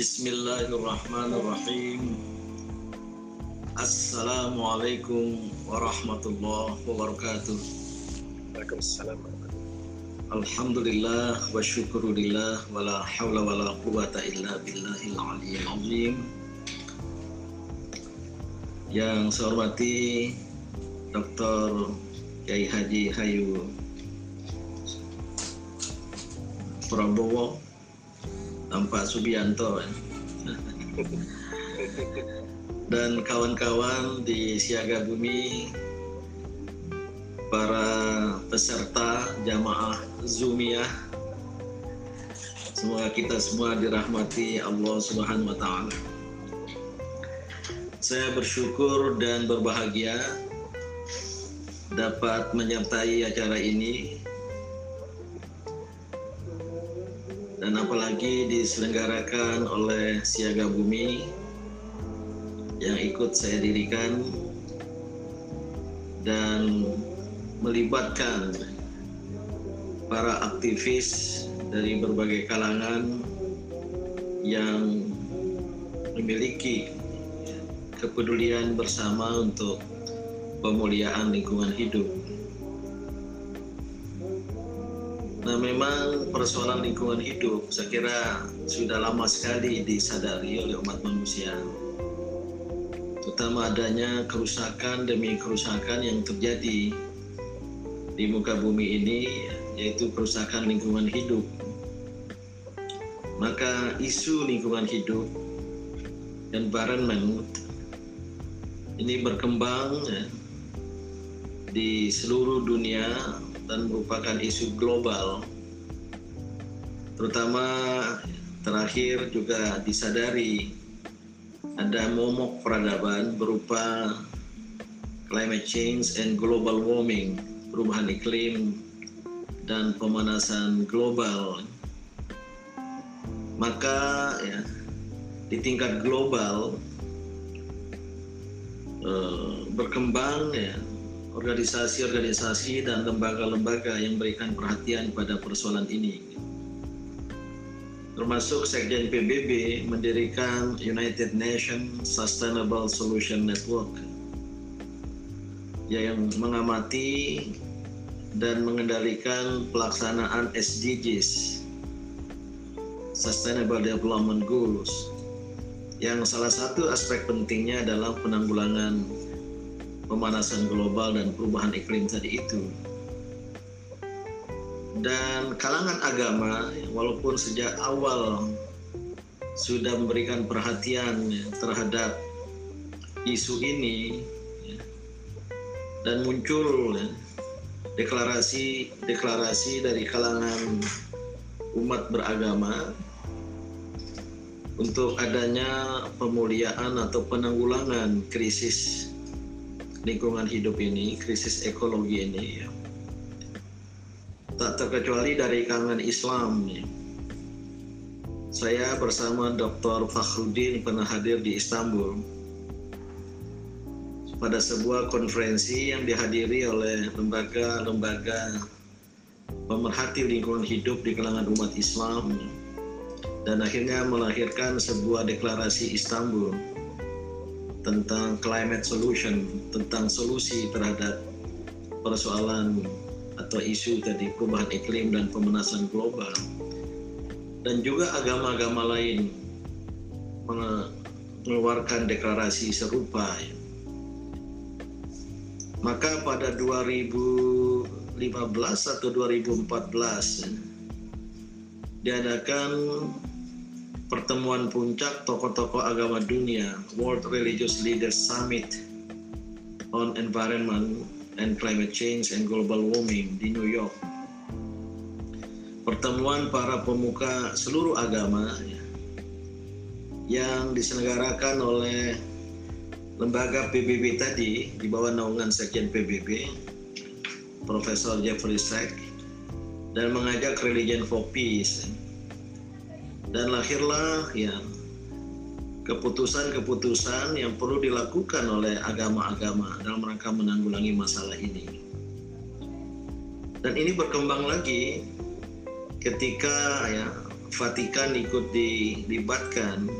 Bismillahirrahmanirrahim. Assalamualaikum warahmatullahi wabarakatuh. Waalaikumsalam. Alhamdulillah wa syukurillah wa la hawla wa la quwata illa billahil aliyyil azim. Yang saya hormati Dr. Kiai Haji Hayu Prabowo Tampak Subianto. Dan kawan-kawan di Siaga Bumi para peserta jamaah Zumiyah semoga kita semua dirahmati Allah Subhanahu wa taala. Saya bersyukur dan berbahagia dapat menyertai acara ini dan apalagi diselenggarakan oleh Siaga Bumi yang ikut saya dirikan dan melibatkan para aktivis dari berbagai kalangan yang memiliki kepedulian bersama untuk pemuliaan lingkungan hidup. Nah memang persoalan lingkungan hidup saya kira sudah lama sekali disadari oleh umat manusia. Terutama adanya kerusakan demi kerusakan yang terjadi di muka bumi ini yaitu kerusakan lingkungan hidup. Maka isu lingkungan hidup environment ini berkembang ya, di seluruh dunia dan merupakan isu global terutama terakhir juga disadari ada momok peradaban berupa climate change and global warming perubahan iklim dan pemanasan global. Maka ya di tingkat global eh, berkembang ya organisasi-organisasi dan lembaga-lembaga yang berikan perhatian pada persoalan ini. Termasuk Sekjen PBB mendirikan United Nations Sustainable Solution Network yang mengamati dan mengendalikan pelaksanaan SDGs Sustainable Development Goals yang salah satu aspek pentingnya adalah penanggulangan pemanasan global dan perubahan iklim tadi itu. Dan kalangan agama, walaupun sejak awal sudah memberikan perhatian terhadap isu ini, dan muncul deklarasi-deklarasi dari kalangan umat beragama untuk adanya pemuliaan atau penanggulangan krisis lingkungan hidup ini, krisis ekologi ini, ya. tak terkecuali dari kalangan Islam. Ya. Saya bersama Dr. Fakhrudin pernah hadir di Istanbul pada sebuah konferensi yang dihadiri oleh lembaga-lembaga pemerhati lingkungan hidup di kalangan umat Islam dan akhirnya melahirkan sebuah deklarasi Istanbul tentang climate solution, tentang solusi terhadap persoalan atau isu tadi perubahan iklim dan pemanasan global. Dan juga agama-agama lain mengeluarkan deklarasi serupa. Maka pada 2015 atau 2014 diadakan pertemuan puncak tokoh-tokoh agama dunia World Religious Leaders Summit on Environment and Climate Change and Global Warming di New York. Pertemuan para pemuka seluruh agama ya, yang diselenggarakan oleh lembaga PBB tadi di bawah naungan Sekjen PBB, Profesor Jeffrey Sachs, dan mengajak Religion for Peace dan lahirlah ya keputusan-keputusan yang perlu dilakukan oleh agama-agama dalam rangka menanggulangi masalah ini. Dan ini berkembang lagi ketika ya Vatikan ikut dilibatkan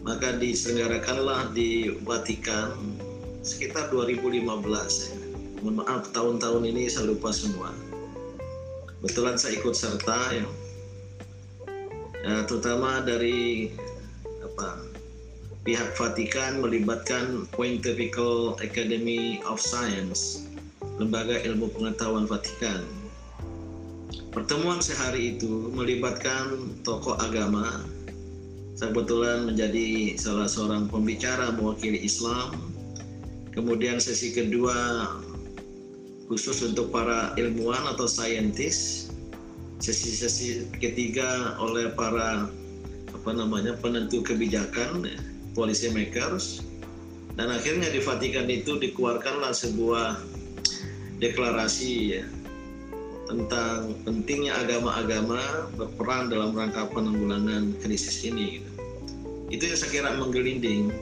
maka diselenggarakanlah di Vatikan sekitar 2015 ya. Mohon maaf tahun-tahun ini saya lupa semua. Betulan saya ikut serta ya. Ya terutama dari apa pihak Vatikan melibatkan Pontifical Academy of Science, lembaga ilmu pengetahuan Vatikan. Pertemuan sehari itu melibatkan tokoh agama saya kebetulan menjadi salah seorang pembicara mewakili Islam. Kemudian sesi kedua khusus untuk para ilmuwan atau saintis. Sesi-sesi ketiga oleh para apa namanya penentu kebijakan, policy makers. Dan akhirnya di Vatikan itu dikeluarkanlah sebuah deklarasi ya, tentang pentingnya agama-agama berperan dalam rangka penanggulangan krisis ini. Gitu itu yang saya kira menggelinding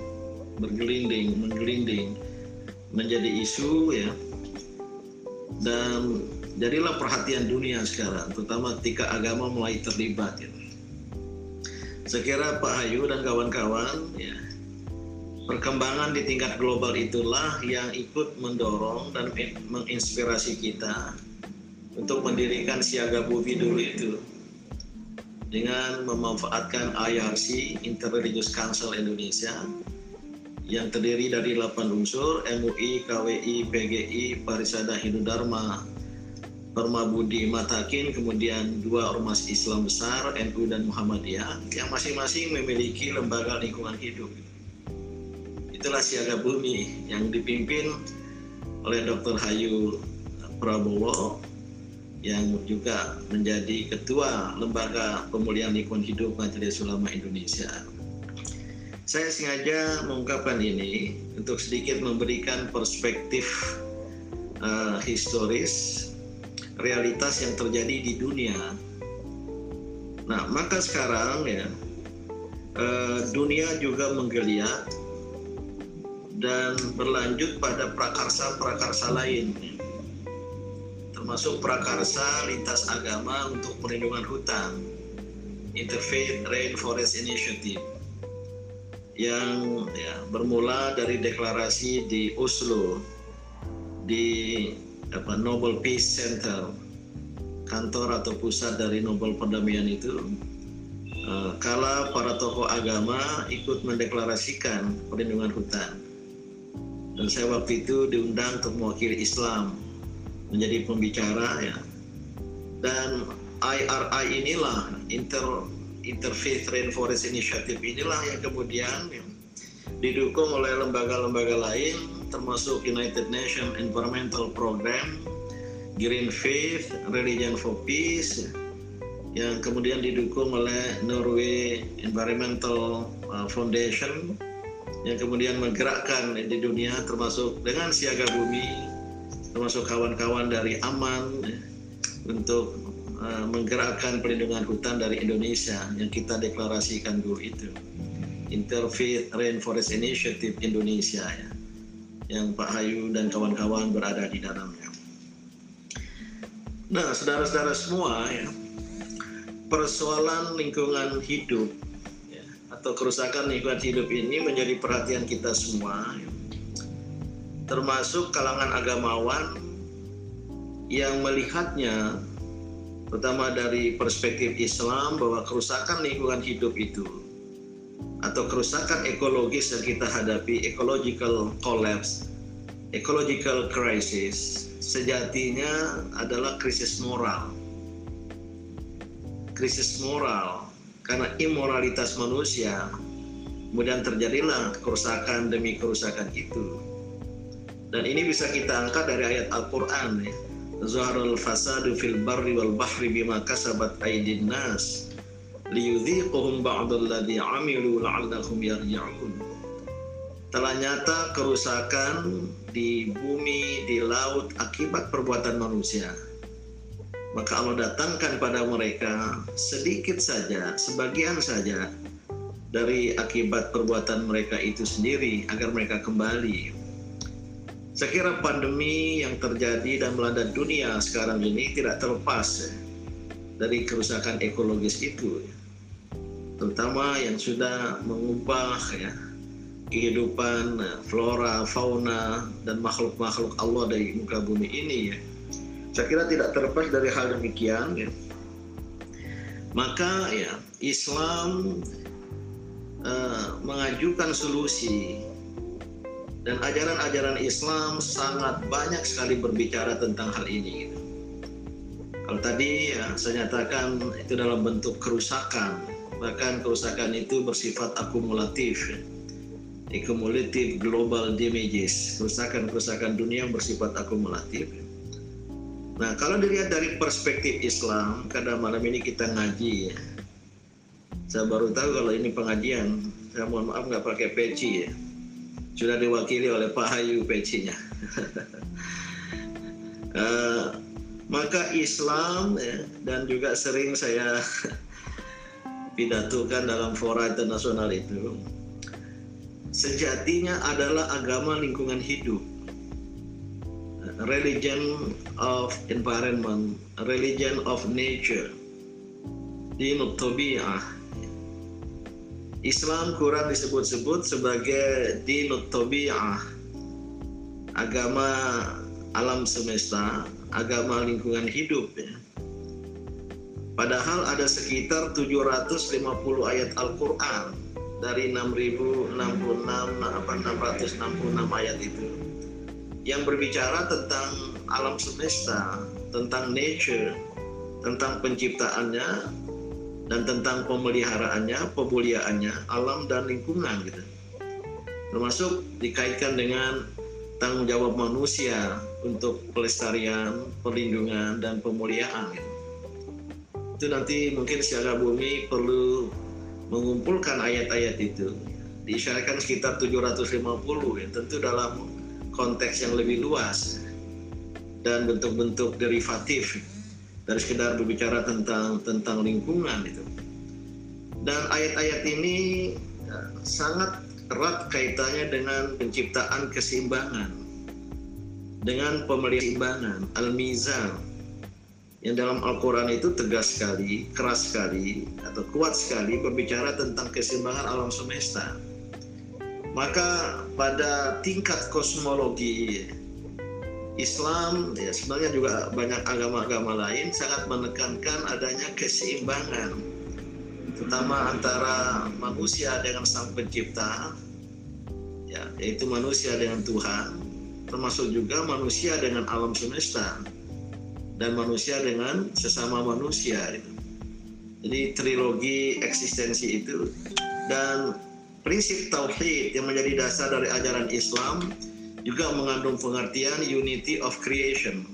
bergelinding menggelinding menjadi isu ya dan jadilah perhatian dunia sekarang terutama ketika agama mulai terlibat ya. saya kira Pak Hayu dan kawan-kawan ya perkembangan di tingkat global itulah yang ikut mendorong dan menginspirasi kita untuk mendirikan siaga bumi dulu itu dengan memanfaatkan IRC Interreligious Council Indonesia yang terdiri dari 8 unsur MUI, KWI, PGI, Parisada Hindu Dharma, Perma Budi Matakin, kemudian dua ormas Islam besar, NU dan Muhammadiyah, yang masing-masing memiliki lembaga lingkungan hidup. Itulah siaga bumi yang dipimpin oleh Dr. Hayu Prabowo yang juga menjadi ketua lembaga pemulihan lingkungan hidup Majelis Ulama Indonesia. Saya sengaja mengungkapkan ini untuk sedikit memberikan perspektif uh, historis realitas yang terjadi di dunia. Nah, maka sekarang ya uh, dunia juga menggeliat dan berlanjut pada prakarsa-prakarsa lain termasuk prakarsa lintas agama untuk perlindungan hutan Interfaith Rainforest Initiative yang ya, bermula dari deklarasi di Oslo di apa, Nobel Peace Center kantor atau pusat dari Nobel Perdamaian itu uh, kala para tokoh agama ikut mendeklarasikan perlindungan hutan. Dan saya waktu itu diundang untuk mewakili Islam menjadi pembicara ya. Dan IRI inilah Inter Interfaith Rainforest Initiative inilah yang kemudian ya, didukung oleh lembaga-lembaga lain termasuk United Nations Environmental Program, Green Faith, Religion for Peace, yang kemudian didukung oleh Norway Environmental uh, Foundation, yang kemudian menggerakkan di dunia termasuk dengan siaga bumi termasuk kawan-kawan dari Aman untuk uh, menggerakkan perlindungan hutan dari Indonesia yang kita deklarasikan dulu itu Interfaith Rainforest Initiative Indonesia ya yang Pak Hayu dan kawan-kawan berada di dalamnya. Nah, saudara-saudara semua ya, persoalan lingkungan hidup ya, atau kerusakan lingkungan hidup ini menjadi perhatian kita semua. Ya termasuk kalangan agamawan yang melihatnya pertama dari perspektif Islam bahwa kerusakan lingkungan hidup itu atau kerusakan ekologis yang kita hadapi ecological collapse ecological crisis sejatinya adalah krisis moral. Krisis moral karena imoralitas manusia kemudian terjadilah kerusakan demi kerusakan itu. Dan ini bisa kita angkat dari ayat Al-Quran ya. Zaharul fasadu fil barri wal bahri bima kasabat aydin nas liyudhiquhum ba'dalladhi amilu la'allahum yarji'un. Telah nyata kerusakan di bumi, di laut akibat perbuatan manusia. Maka Allah datangkan pada mereka sedikit saja, sebagian saja dari akibat perbuatan mereka itu sendiri agar mereka kembali saya kira pandemi yang terjadi dan melanda dunia sekarang ini tidak terlepas dari kerusakan ekologis itu terutama yang sudah mengubah ya kehidupan flora, fauna dan makhluk-makhluk Allah dari muka bumi ini ya. Saya kira tidak terlepas dari hal demikian ya. Maka ya Islam uh, mengajukan solusi dan ajaran-ajaran Islam sangat banyak sekali berbicara tentang hal ini. Gitu. Kalau tadi ya saya nyatakan itu dalam bentuk kerusakan, bahkan kerusakan itu bersifat akumulatif, accumulative global damages, kerusakan-kerusakan dunia yang bersifat akumulatif. Nah, kalau dilihat dari perspektif Islam, karena malam ini kita ngaji ya, saya baru tahu kalau ini pengajian, saya mohon maaf nggak pakai peci ya, sudah diwakili oleh Pak Hayu pecinya. uh, maka Islam ya, dan juga sering saya pidatukan dalam fora internasional itu sejatinya adalah agama lingkungan hidup. Religion of environment religion of nature dinut tabi'ah. Islam kurang disebut-sebut sebagai dinut tabi'ah. Agama alam semesta agama lingkungan hidup ya. Padahal ada sekitar 750 ayat Al-Qur'an dari 6066 apa 666 ayat itu yang berbicara tentang alam semesta, tentang nature, tentang penciptaannya dan tentang pemeliharaannya, pemuliaannya, alam dan lingkungan gitu. Termasuk dikaitkan dengan tanggung jawab manusia untuk pelestarian, perlindungan, dan pemuliaan. Itu nanti mungkin secara bumi perlu mengumpulkan ayat-ayat itu. Diisyaratkan sekitar 750 ya, tentu dalam konteks yang lebih luas dan bentuk-bentuk derivatif dari sekedar berbicara tentang tentang lingkungan itu. Dan ayat-ayat ini ya, sangat erat kaitannya dengan penciptaan keseimbangan dengan pemeliharaan al-mizan yang dalam Al-Quran itu tegas sekali, keras sekali, atau kuat sekali berbicara tentang keseimbangan alam semesta. Maka pada tingkat kosmologi Islam, ya sebenarnya juga banyak agama-agama lain sangat menekankan adanya keseimbangan, terutama antara manusia dengan sang pencipta, ya, yaitu manusia dengan Tuhan, termasuk juga manusia dengan alam semesta dan manusia dengan sesama manusia itu. Jadi trilogi eksistensi itu dan prinsip tauhid yang menjadi dasar dari ajaran Islam juga mengandung pengertian unity of creation,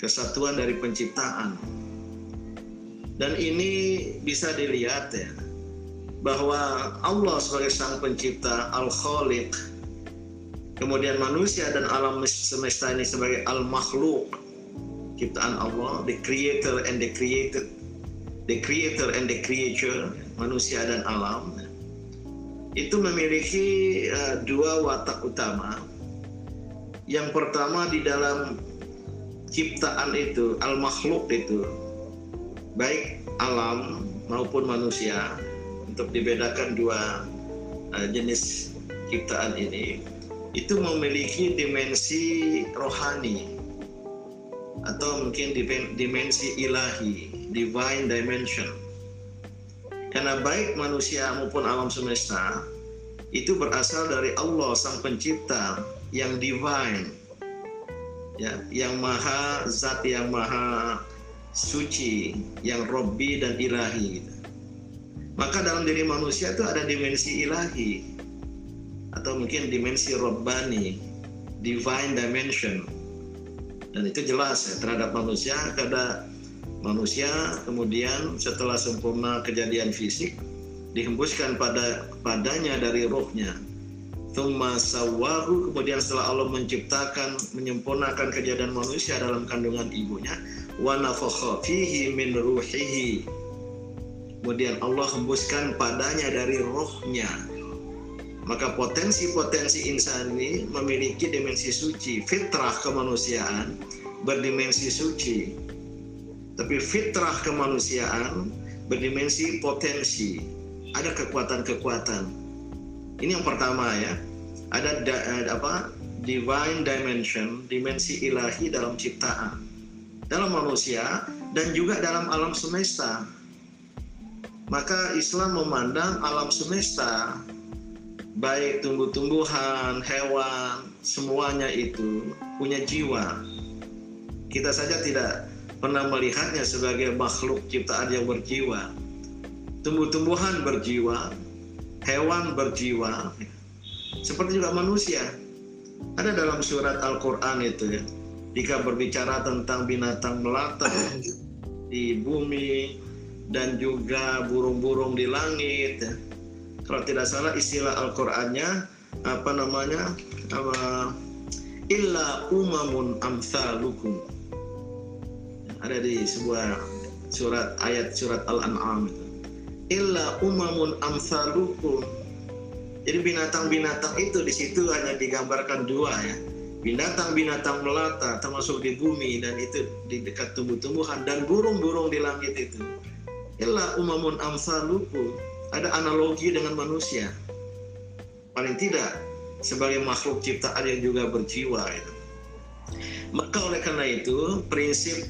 kesatuan dari penciptaan. Dan ini bisa dilihat ya bahwa Allah sebagai sang pencipta Al-Khaliq Kemudian manusia dan alam semesta ini sebagai al-makhluk ciptaan Allah, the creator and the created, the creator and the creature, manusia dan alam. Itu memiliki uh, dua watak utama. Yang pertama di dalam ciptaan itu, al-makhluk itu, baik alam maupun manusia, untuk dibedakan dua uh, jenis ciptaan ini itu memiliki dimensi rohani atau mungkin dimensi ilahi, divine dimension. Karena baik manusia maupun alam semesta itu berasal dari Allah sang pencipta yang divine. Ya, yang maha zat yang maha suci, yang robbi dan ilahi. Maka dalam diri manusia itu ada dimensi ilahi, atau mungkin dimensi robbani, divine dimension. Dan itu jelas ya, terhadap manusia karena manusia kemudian setelah sempurna kejadian fisik dihembuskan pada padanya dari rohnya. Thumma sawahu kemudian setelah Allah menciptakan menyempurnakan kejadian manusia dalam kandungan ibunya wa fihi min ruhihi kemudian Allah hembuskan padanya dari rohnya maka potensi-potensi insan ini memiliki dimensi suci, fitrah kemanusiaan berdimensi suci. Tapi fitrah kemanusiaan berdimensi potensi, ada kekuatan-kekuatan. Ini yang pertama ya. Ada da, eh, apa? divine dimension, dimensi ilahi dalam ciptaan. Dalam manusia dan juga dalam alam semesta. Maka Islam memandang alam semesta baik tumbuh-tumbuhan, hewan, semuanya itu punya jiwa. Kita saja tidak pernah melihatnya sebagai makhluk ciptaan yang berjiwa. Tumbuh-tumbuhan berjiwa, hewan berjiwa, seperti juga manusia. Ada dalam surat Al-Quran itu ya, jika berbicara tentang binatang melata di bumi dan juga burung-burung di langit. Ya. Kalau tidak salah istilah Al-Qur'annya apa namanya? Apa, illa umamun amsalukum ada di sebuah surat ayat surat Al-An'am. Illa umamun amsalukum. Jadi binatang-binatang itu di situ hanya digambarkan dua ya. Binatang-binatang melata termasuk di bumi dan itu di dekat tumbuh-tumbuhan dan burung-burung di langit itu. Illa umamun amsalukum. Ada analogi dengan manusia. Paling tidak sebagai makhluk ciptaan yang juga berjiwa itu. Maka oleh karena itu prinsip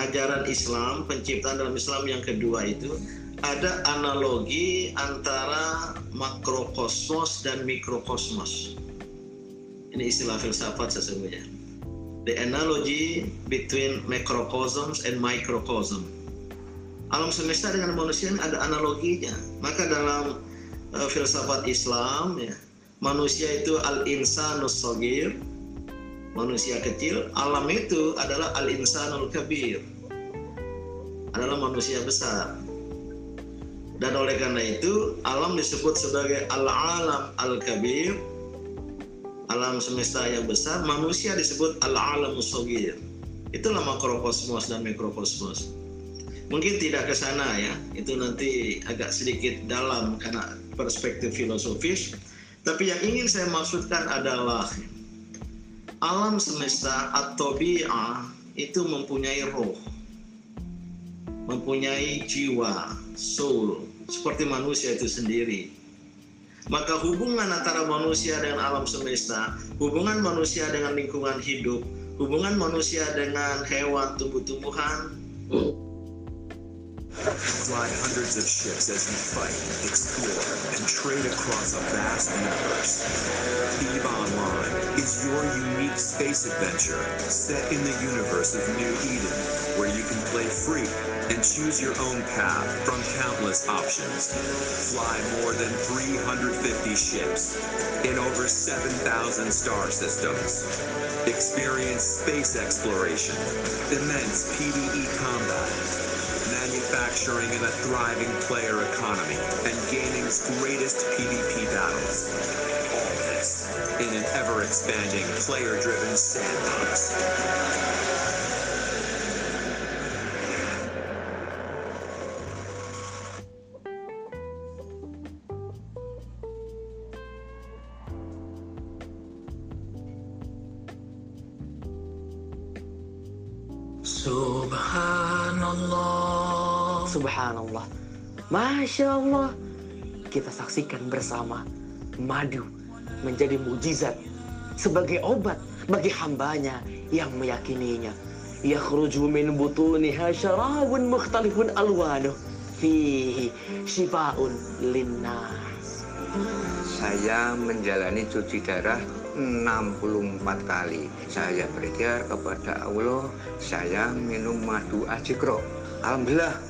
ajaran Islam, penciptaan dalam Islam yang kedua itu ada analogi antara makrokosmos dan mikrokosmos. Ini istilah filsafat sesungguhnya. The analogy between macrocosms and microcosm. Alam semesta dengan manusia ada analoginya. Maka dalam uh, filsafat Islam ya, manusia itu al-insanus sogir, manusia kecil, alam itu adalah al-insanul kabir. Adalah manusia besar. Dan oleh karena itu, alam disebut sebagai al-alam al-kabir, alam semesta yang besar, manusia disebut al-alam musogir. Itulah makrokosmos dan mikrokosmos. Mungkin tidak ke sana ya, itu nanti agak sedikit dalam karena perspektif filosofis. Tapi yang ingin saya maksudkan adalah alam semesta atau bi'ah itu mempunyai roh, mempunyai jiwa, soul, seperti manusia itu sendiri. Maka hubungan antara manusia dengan alam semesta, hubungan manusia dengan lingkungan hidup, hubungan manusia dengan hewan, tumbuh-tumbuhan, Fly hundreds of ships as you fight, explore, and trade across a vast universe. EVE Online is your unique space adventure set in the universe of New Eden, where you can play free and choose your own path from countless options. Fly more than 350 ships in over 7,000 star systems. Experience space exploration, immense PvE combat, manufacturing in a thriving player economy, and gaming's greatest PvP battles. All this in an ever-expanding player-driven sandbox. Subhanallah. Subhanallah. Masya Allah. Kita saksikan bersama madu menjadi mujizat sebagai obat bagi hambanya yang meyakininya. Yakhruju min butuniha syarabun mukhtalifun alwanuh fihi shifaun linnas. Saya menjalani cuci darah 64 kali. Saya berikhtiar kepada Allah, saya minum madu ajikro. Alhamdulillah,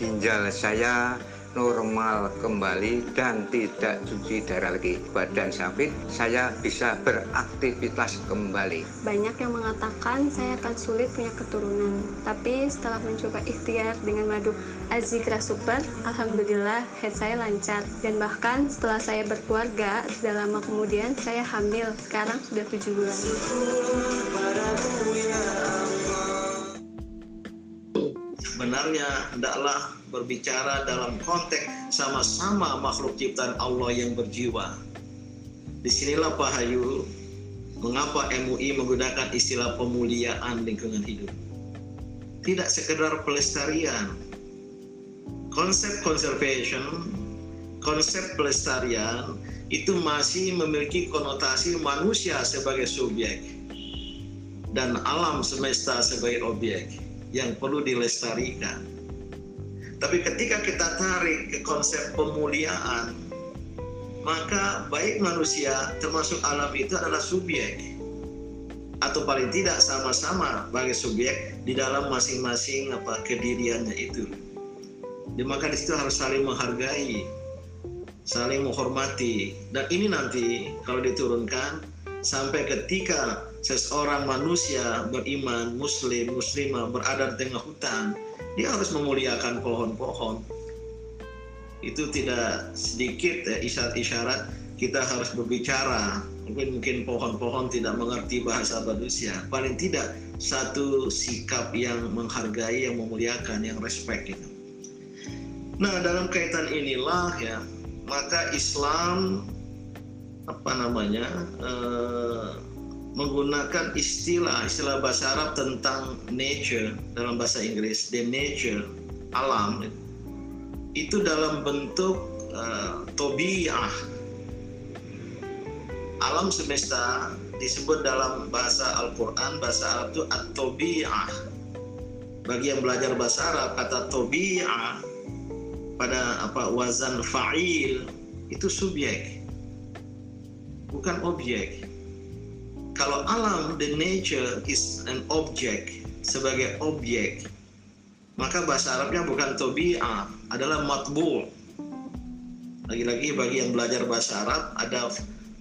ginjal saya normal kembali dan tidak cuci darah lagi. Badan sakit, saya bisa beraktivitas kembali. Banyak yang mengatakan saya akan sulit punya keturunan. Tapi setelah mencoba ikhtiar dengan madu Azikra Super, Alhamdulillah head saya lancar. Dan bahkan setelah saya berkeluarga, tidak lama kemudian saya hamil. Sekarang sudah tujuh bulan. Sebenarnya hendaklah berbicara dalam konteks sama-sama makhluk ciptaan Allah yang berjiwa. Di sinilah Pak Hayu, mengapa MUI menggunakan istilah pemuliaan lingkungan hidup. tidak sekedar pelestarian. Konsep conservation, konsep pelestarian itu masih memiliki konotasi manusia sebagai subjek dan alam semesta sebagai objek yang perlu dilestarikan. Tapi ketika kita tarik ke konsep pemuliaan, maka baik manusia termasuk alam itu adalah subjek atau paling tidak sama-sama sebagai subjek di dalam masing-masing apa kediriannya itu. Dan maka di situ harus saling menghargai, saling menghormati. Dan ini nanti kalau diturunkan sampai ketika seseorang manusia beriman, muslim, muslimah berada di tengah hutan, dia harus memuliakan pohon-pohon. Itu tidak sedikit ya, isyarat-isyarat kita harus berbicara. Mungkin mungkin pohon-pohon tidak mengerti bahasa manusia. Paling tidak satu sikap yang menghargai, yang memuliakan, yang respect gitu. Nah dalam kaitan inilah ya maka Islam apa namanya eh, menggunakan istilah istilah bahasa Arab tentang nature dalam bahasa Inggris the nature alam itu dalam bentuk uh, tobiah. Alam semesta disebut dalam bahasa Al-Quran bahasa Arab itu at-tobiah. Bagi yang belajar bahasa Arab kata tobiah pada apa wazan fa'il itu subjek bukan objek kalau alam the nature is an object sebagai objek maka bahasa Arabnya bukan tobi'ah adalah matbu lagi-lagi bagi yang belajar bahasa Arab ada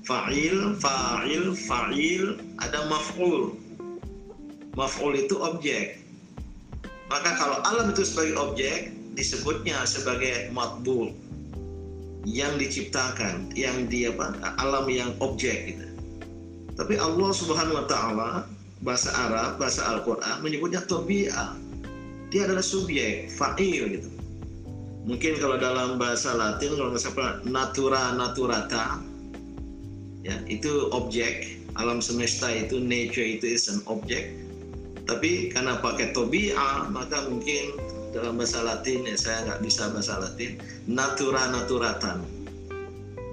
fa'il, fa'il, fa'il, ada maf'ul. Maf'ul itu objek. Maka kalau alam itu sebagai objek, disebutnya sebagai matbul yang diciptakan, yang di apa? alam yang objek gitu. Tapi Allah Subhanahu wa taala bahasa Arab, bahasa Al-Qur'an menyebutnya tabi'ah. Dia adalah subjek, fa'il gitu. Mungkin kalau dalam bahasa Latin kalau misalnya natura naturata ya itu objek alam semesta itu nature itu is an object tapi karena pakai tobia maka mungkin dalam bahasa Latin ya saya nggak bisa bahasa Latin natura naturatan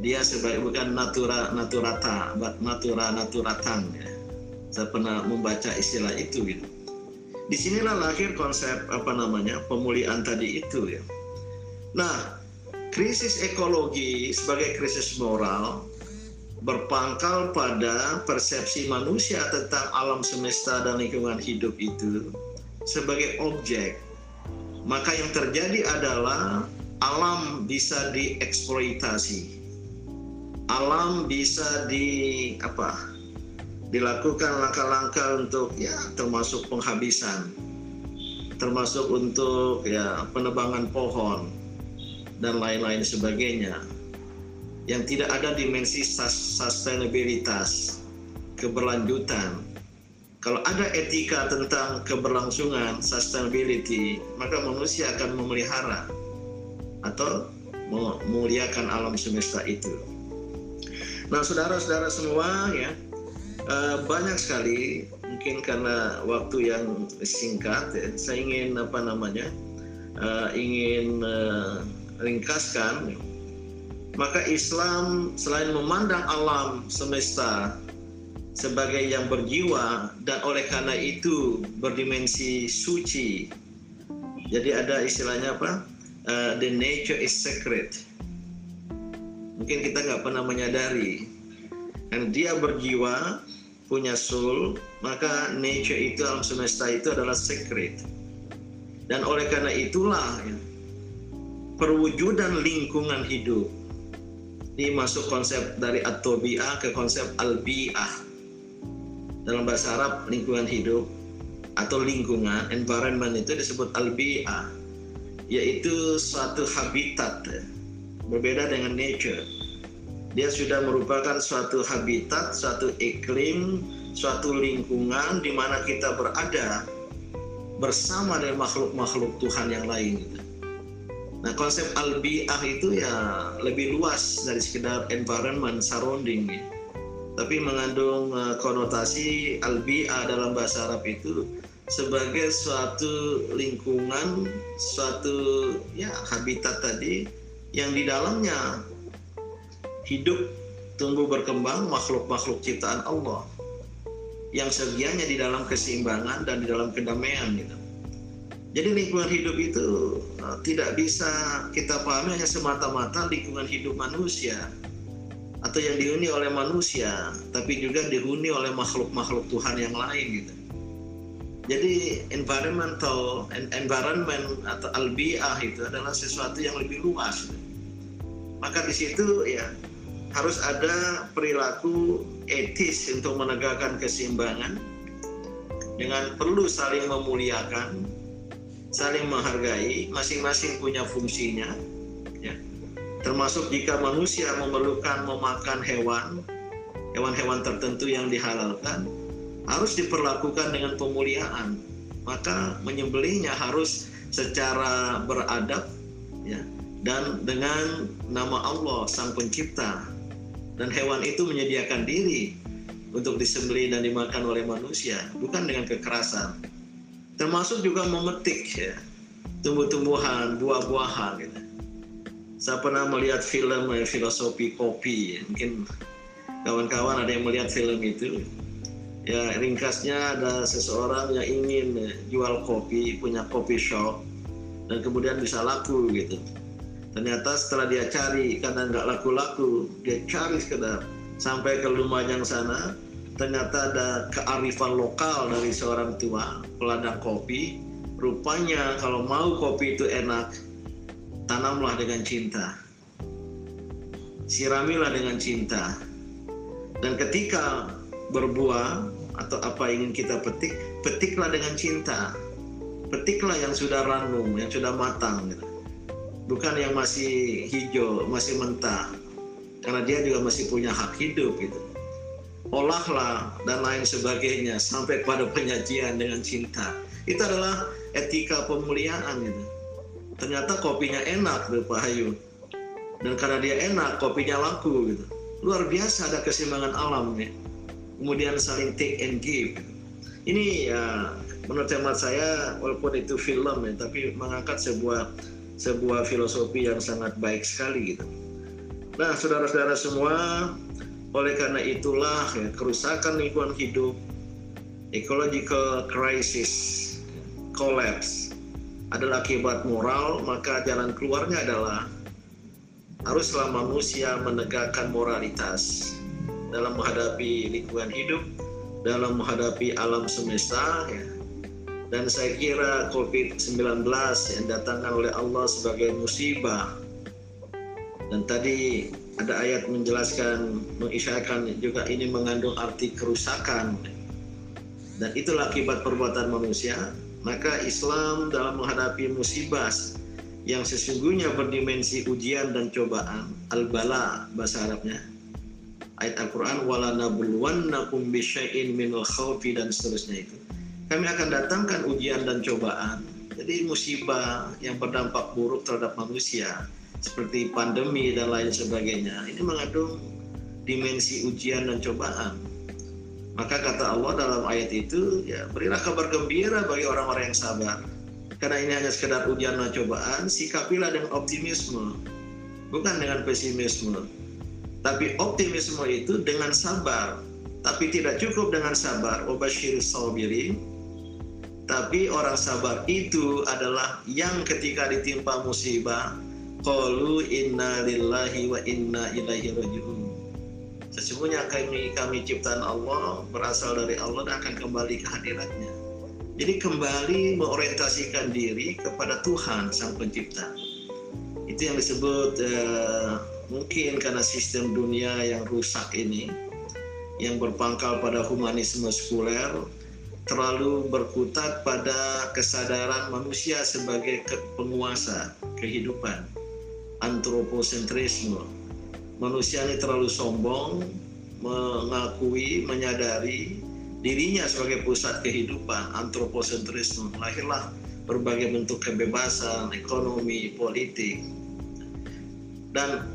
dia sebagai bukan natura naturata natura naturatan ya saya pernah membaca istilah itu gitu di sinilah lahir konsep apa namanya pemulihan tadi itu ya nah krisis ekologi sebagai krisis moral berpangkal pada persepsi manusia tentang alam semesta dan lingkungan hidup itu sebagai objek. Maka yang terjadi adalah alam bisa dieksploitasi. Alam bisa di apa? dilakukan langkah-langkah untuk ya termasuk penghabisan termasuk untuk ya penebangan pohon dan lain-lain sebagainya yang tidak ada dimensi sustainabilitas, keberlanjutan. Kalau ada etika tentang keberlangsungan, sustainability, maka manusia akan memelihara atau memuliakan alam semesta itu. Nah, saudara-saudara semua ya, eh, banyak sekali mungkin karena waktu yang singkat, ya, saya ingin apa namanya, eh, ingin eh, ringkaskan maka Islam selain memandang alam semesta sebagai yang berjiwa dan oleh karena itu berdimensi suci. Jadi ada istilahnya apa? Uh, the nature is sacred. Mungkin kita nggak pernah menyadari. Dan dia berjiwa, punya soul, maka nature itu alam semesta itu adalah sacred. Dan oleh karena itulah ya, perwujudan lingkungan hidup ini masuk konsep dari at ke konsep al-bi'ah. Dalam bahasa Arab, lingkungan hidup atau lingkungan, environment itu disebut al-bi'ah. Yaitu suatu habitat, berbeda dengan nature. Dia sudah merupakan suatu habitat, suatu iklim, suatu lingkungan di mana kita berada bersama dengan makhluk-makhluk Tuhan yang lain. Nah konsep albiah itu ya lebih luas dari sekedar environment surrounding Tapi mengandung uh, konotasi albiah dalam bahasa Arab itu sebagai suatu lingkungan, suatu ya habitat tadi yang di dalamnya hidup, tumbuh berkembang makhluk-makhluk ciptaan Allah yang segianya di dalam keseimbangan dan di dalam kedamaian gitu. Jadi lingkungan hidup itu uh, tidak bisa kita pahami hanya semata-mata lingkungan hidup manusia atau yang dihuni oleh manusia, tapi juga dihuni oleh makhluk-makhluk Tuhan yang lain gitu. Jadi environmental environment atau albiah itu adalah sesuatu yang lebih luas. Gitu. Maka di situ ya harus ada perilaku etis untuk menegakkan keseimbangan dengan perlu saling memuliakan, saling menghargai, masing-masing punya fungsinya. Ya. Termasuk jika manusia memerlukan memakan hewan, hewan-hewan tertentu yang dihalalkan, harus diperlakukan dengan pemuliaan. Maka menyembelihnya harus secara beradab, ya, dan dengan nama Allah Sang Pencipta dan hewan itu menyediakan diri untuk disembelih dan dimakan oleh manusia, bukan dengan kekerasan. Termasuk juga memetik ya, tumbuh-tumbuhan, buah-buahan gitu. Saya pernah melihat film ya, filosofi kopi, ya. mungkin kawan-kawan ada yang melihat film itu. Ya ringkasnya ada seseorang yang ingin ya, jual kopi, punya kopi shop, dan kemudian bisa laku gitu ternyata setelah dia cari karena nggak laku-laku dia cari sekedar sampai ke Lumajang sana. Ternyata ada kearifan lokal dari seorang tua peladang kopi. Rupanya kalau mau kopi itu enak tanamlah dengan cinta. Siramilah dengan cinta. Dan ketika berbuah atau apa ingin kita petik petiklah dengan cinta. Petiklah yang sudah ranum yang sudah matang gitu bukan yang masih hijau, masih mentah. Karena dia juga masih punya hak hidup gitu. Olahlah dan lain sebagainya sampai pada penyajian dengan cinta. Itu adalah etika pemuliaan gitu. Ternyata kopinya enak tuh Pak Hayu. Dan karena dia enak, kopinya laku gitu. Luar biasa ada keseimbangan alam nih. Kemudian saling take and give. Ini ya menurut hemat saya walaupun itu film ya, tapi mengangkat sebuah sebuah filosofi yang sangat baik sekali gitu. Nah, saudara-saudara semua, oleh karena itulah ya, kerusakan lingkungan hidup, ecological crisis, collapse adalah akibat moral, maka jalan keluarnya adalah haruslah manusia menegakkan moralitas dalam menghadapi lingkungan hidup, dalam menghadapi alam semesta, ya, dan saya kira COVID-19 yang datangkan oleh Allah sebagai musibah. Dan tadi ada ayat menjelaskan mengisyaratkan juga ini mengandung arti kerusakan. Dan itulah akibat perbuatan manusia. Maka Islam dalam menghadapi musibah yang sesungguhnya berdimensi ujian dan cobaan al-bala bahasa Arabnya. Ayat Al-Quran wala nabluwannakum bisyai'in minal khawfi dan seterusnya itu kami akan datangkan ujian dan cobaan. Jadi musibah yang berdampak buruk terhadap manusia seperti pandemi dan lain sebagainya ini mengandung dimensi ujian dan cobaan. Maka kata Allah dalam ayat itu, ya berilah kabar gembira bagi orang-orang yang sabar. Karena ini hanya sekedar ujian dan cobaan, sikapilah dengan optimisme, bukan dengan pesimisme. Tapi optimisme itu dengan sabar. Tapi tidak cukup dengan sabar. Obashir sabirin, tapi orang sabar itu adalah yang ketika ditimpa musibah, qalu inna lillahi wa inna ilaihi rajiun. Sesungguhnya kami kami ciptaan Allah berasal dari Allah dan akan kembali ke hadiratnya. Jadi kembali mengorientasikan diri kepada Tuhan Sang Pencipta. Itu yang disebut eh, mungkin karena sistem dunia yang rusak ini, yang berpangkal pada humanisme sekuler, terlalu berkutat pada kesadaran manusia sebagai penguasa kehidupan. Antroposentrisme. Manusia ini terlalu sombong mengakui menyadari dirinya sebagai pusat kehidupan antroposentrisme. Lahirlah berbagai bentuk kebebasan ekonomi politik. Dan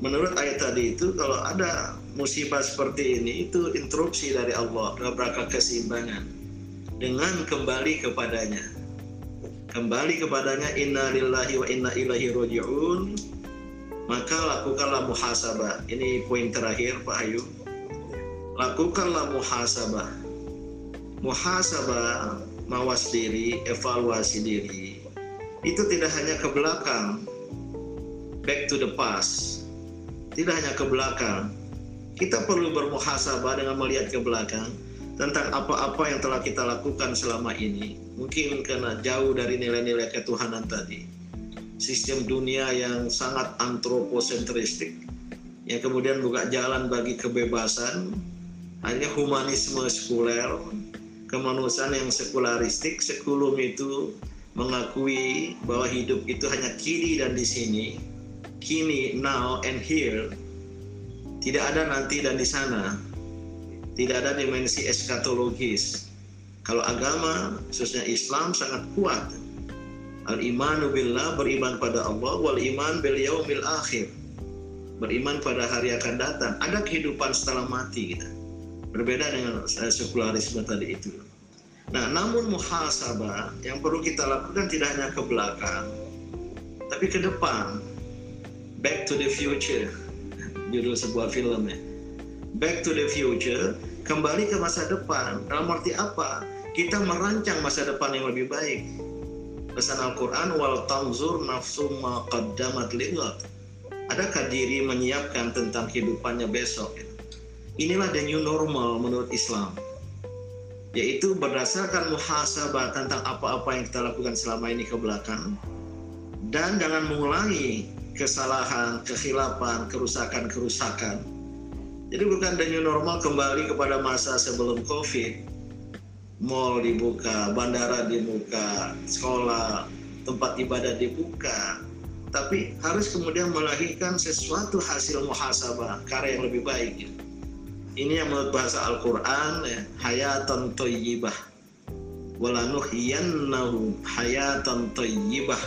menurut ayat tadi itu kalau ada musibah seperti ini itu interupsi dari Allah dalam keseimbangan dengan kembali kepadanya. Kembali kepadanya inna lillahi wa inna ilaihi roji'un. Maka lakukanlah muhasabah. Ini poin terakhir Pak Ayu. Lakukanlah muhasabah. Muhasabah, mawas diri, evaluasi diri. Itu tidak hanya ke belakang, back to the past. Tidak hanya ke belakang. Kita perlu bermuhasabah dengan melihat ke belakang tentang apa-apa yang telah kita lakukan selama ini. Mungkin karena jauh dari nilai-nilai ketuhanan tadi sistem dunia yang sangat antroposentristik yang kemudian buka jalan bagi kebebasan hanya humanisme sekuler kemanusiaan yang sekularistik sekulum itu mengakui bahwa hidup itu hanya kini dan di sini kini now and here tidak ada nanti dan di sana tidak ada dimensi eskatologis kalau agama khususnya Islam sangat kuat Al imanu billah beriman pada Allah wal iman bil yaumil akhir. Beriman pada hari akan datang. Ada kehidupan setelah mati kita. Berbeda dengan sekularisme tadi itu. Nah, namun muhasabah yang perlu kita lakukan tidak hanya ke belakang, tapi ke depan. Back to the future. Judul sebuah film ya. Back to the future, kembali ke masa depan. Dalam arti apa? Kita merancang masa depan yang lebih baik pesan Al-Quran wal tanzur nafsu ma ligat adakah diri menyiapkan tentang kehidupannya besok inilah the new normal menurut Islam yaitu berdasarkan muhasabah tentang apa-apa yang kita lakukan selama ini ke belakang dan jangan mengulangi kesalahan, kekhilapan, kerusakan-kerusakan. Jadi bukan the new normal kembali kepada masa sebelum COVID, mall dibuka, bandara dibuka, sekolah, tempat ibadah dibuka. Tapi harus kemudian melahirkan sesuatu hasil muhasabah, karya yang lebih baik. Ini yang menurut bahasa Al-Quran, ya, hayatan toyibah. Walanuhiyannahu hayatan toyibah.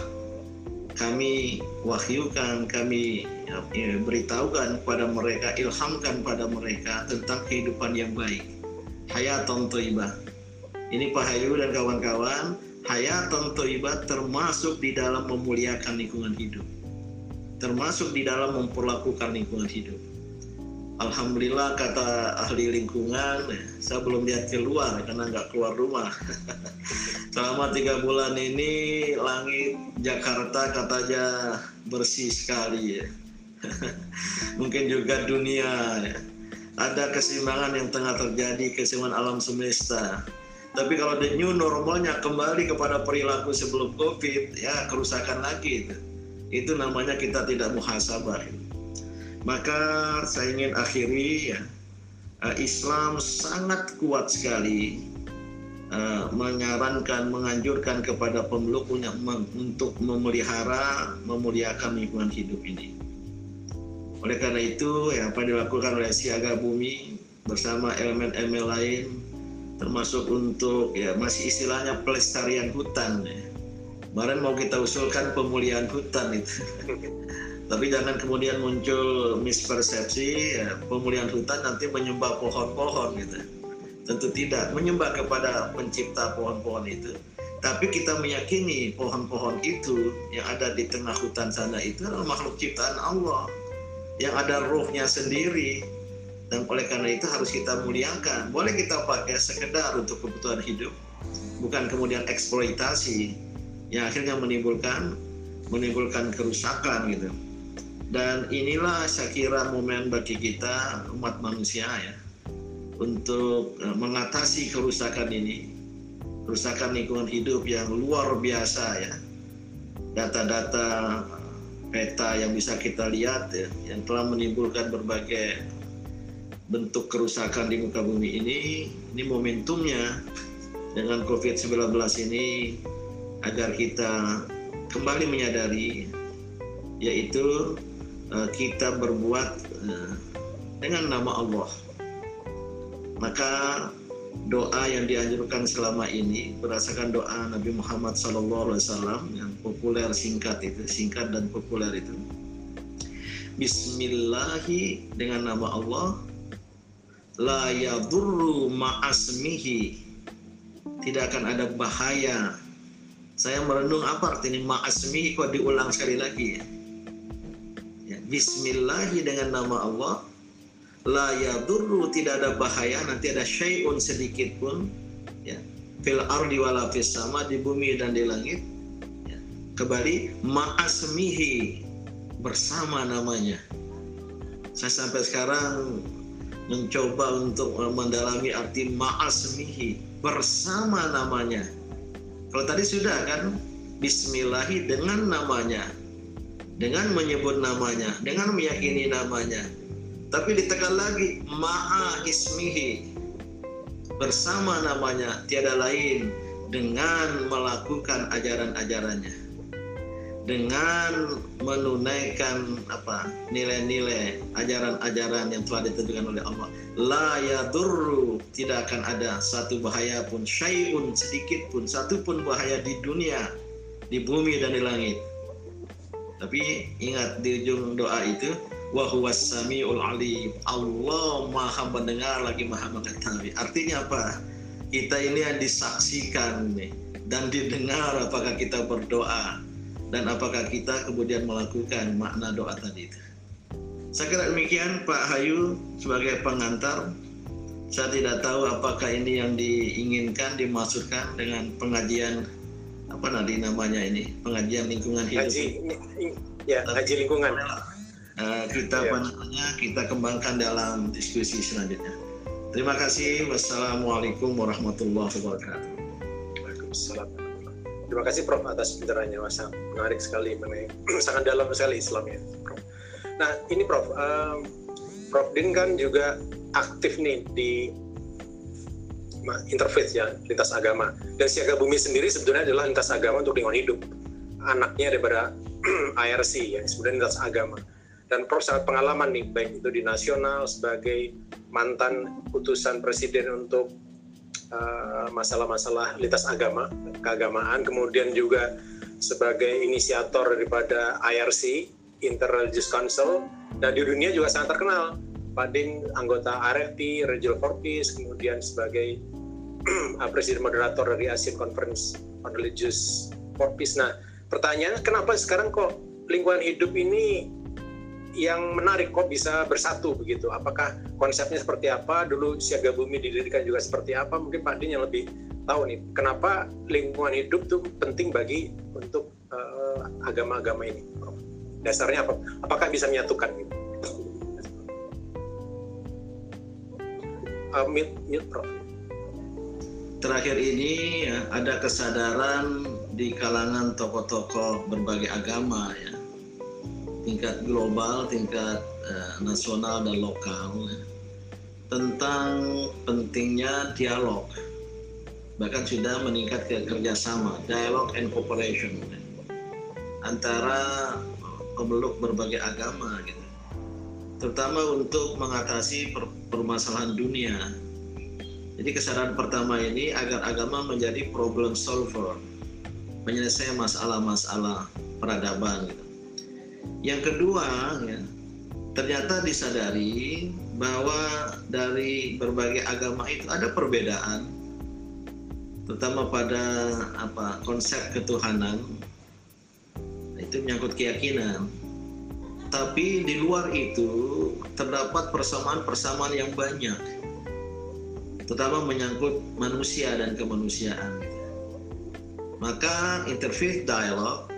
Kami wahyukan, kami ya, ya, beritahukan kepada mereka, ilhamkan pada mereka tentang kehidupan yang baik. Hayatan toyibah ini Pak Hayu dan kawan-kawan, hayatan toibat termasuk di dalam memuliakan lingkungan hidup. Termasuk di dalam memperlakukan lingkungan hidup. Alhamdulillah kata ahli lingkungan, saya belum lihat keluar karena nggak keluar rumah. Selama tiga bulan ini langit Jakarta katanya bersih sekali. Mungkin juga dunia. Ada keseimbangan yang tengah terjadi, keseimbangan alam semesta tapi kalau the new normalnya kembali kepada perilaku sebelum COVID, ya kerusakan lagi itu. Itu namanya kita tidak muhasabah. Maka saya ingin akhiri ya, eh, Islam sangat kuat sekali uh, menyarankan, menganjurkan kepada pemeluknya untuk memelihara, memuliakan lingkungan hidup ini. Oleh karena itu, ya apa dilakukan oleh Siaga Bumi bersama elemen-elemen lain termasuk untuk ya masih istilahnya pelestarian hutan ya. Kemarin mau kita usulkan pemulihan hutan itu. Tapi jangan kemudian muncul mispersepsi ya, pemulihan hutan nanti menyembah pohon-pohon gitu. Tentu tidak menyembah kepada pencipta pohon-pohon itu. Tapi kita meyakini pohon-pohon itu yang ada di tengah hutan sana itu adalah makhluk ciptaan Allah yang ada rohnya sendiri dan oleh karena itu harus kita muliakan. Boleh kita pakai sekedar untuk kebutuhan hidup, bukan kemudian eksploitasi yang akhirnya menimbulkan menimbulkan kerusakan gitu. Dan inilah saya kira momen bagi kita umat manusia ya untuk eh, mengatasi kerusakan ini, kerusakan lingkungan hidup yang luar biasa ya. Data-data peta yang bisa kita lihat ya, yang telah menimbulkan berbagai bentuk kerusakan di muka bumi ini, ini momentumnya dengan COVID-19 ini agar kita kembali menyadari yaitu kita berbuat uh, dengan nama Allah. Maka doa yang dianjurkan selama ini berdasarkan doa Nabi Muhammad SAW yang populer singkat itu, singkat dan populer itu. Bismillahi dengan nama Allah la yadurru ma'asmihi tidak akan ada bahaya. Saya merenung apa artinya ma'asmihi kok diulang sekali lagi ya. Bismillahi dengan nama Allah la yadurru tidak ada bahaya nanti ada syai'un sedikit pun ya fil ardi wala fis sama di bumi dan di langit ya. kembali ma'asmihi bersama namanya saya sampai sekarang mencoba untuk mendalami arti ma'asmihi bersama namanya kalau tadi sudah kan bismillahi dengan namanya dengan menyebut namanya dengan meyakini namanya. Tapi ditekan lagi ma'a ismihi. Bersama namanya tiada lain dengan melakukan ajaran-ajarannya. Dengan menunaikan apa nilai-nilai ajaran-ajaran yang telah ditentukan oleh Allah. La yadurru tidak akan ada satu bahaya pun syai'un sedikit pun satu pun bahaya di dunia di bumi dan di langit tapi ingat di ujung doa itu wa samiul alim Allah maha mendengar lagi maha mengetahui artinya apa kita ini yang disaksikan nih dan didengar apakah kita berdoa dan apakah kita kemudian melakukan makna doa tadi itu. Saya kira demikian Pak Hayu sebagai pengantar. Saya tidak tahu apakah ini yang diinginkan dimaksudkan dengan pengajian apa nanti namanya ini pengajian lingkungan hidup. Haji, ya haji lingkungan. Uh, kita Ya. apa namanya kita kembangkan dalam diskusi selanjutnya. Terima kasih. Wassalamualaikum warahmatullahi wabarakatuh. Waalaikumsalam. Terima kasih Prof atas pencerahannya, Mas. Menarik sekali, mengenai sangat dalam sekali Islamnya, Prof. Nah, ini Prof, em, Prof Din kan juga aktif nih di interfaith ya, lintas agama. Dan Siaga Bumi sendiri sebetulnya adalah lintas agama untuk lingkungan hidup. Anaknya daripada IRC, yang sebenarnya lintas agama. Dan Prof sangat pengalaman nih, baik itu di nasional sebagai mantan utusan presiden untuk uh, masalah-masalah lintas agama, keagamaan, kemudian juga sebagai inisiator daripada IRC, Interreligious Council, dan di dunia juga sangat terkenal. Pak Din anggota RFP, Regional Fortis, kemudian sebagai uh, presiden moderator dari Asian Conference on Religious for Peace. Nah, pertanyaannya kenapa sekarang kok lingkungan hidup ini yang menarik kok bisa bersatu begitu? Apakah konsepnya seperti apa? Dulu Siaga Bumi didirikan juga seperti apa? Mungkin Pak Din yang lebih tahu nih, kenapa lingkungan hidup tuh penting bagi untuk eh, agama-agama ini? Prof? Dasarnya apa? Apakah bisa menyatukan gitu? Uh, mute, mute, Prof. Terakhir ini ya, ada kesadaran di kalangan tokoh-tokoh berbagai agama ya, tingkat global, tingkat eh, nasional dan lokal ya, tentang pentingnya dialog, bahkan sudah meningkat ke kerjasama, dialog and cooperation ya, antara pemeluk berbagai agama gitu, terutama untuk mengatasi per- permasalahan dunia jadi kesadaran pertama ini agar agama menjadi problem solver, menyelesaikan masalah-masalah peradaban. Gitu. Yang kedua, ya, ternyata disadari bahwa dari berbagai agama itu ada perbedaan, terutama pada apa konsep ketuhanan. Itu menyangkut keyakinan. Tapi di luar itu terdapat persamaan-persamaan yang banyak terutama menyangkut manusia dan kemanusiaan. Maka interfaith dialog,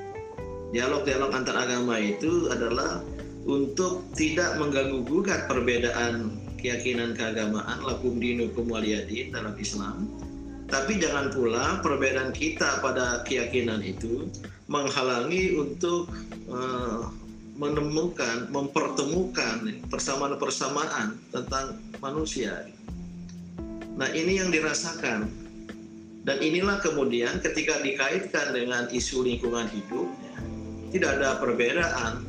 dialog-dialog antar agama itu adalah untuk tidak mengganggu gugat perbedaan keyakinan keagamaan lakum dinukum waliyadin dalam Islam. Tapi jangan pula perbedaan kita pada keyakinan itu menghalangi untuk eh, menemukan, mempertemukan persamaan-persamaan tentang manusia. Nah ini yang dirasakan. Dan inilah kemudian ketika dikaitkan dengan isu lingkungan hidup ya, tidak ada perbedaan.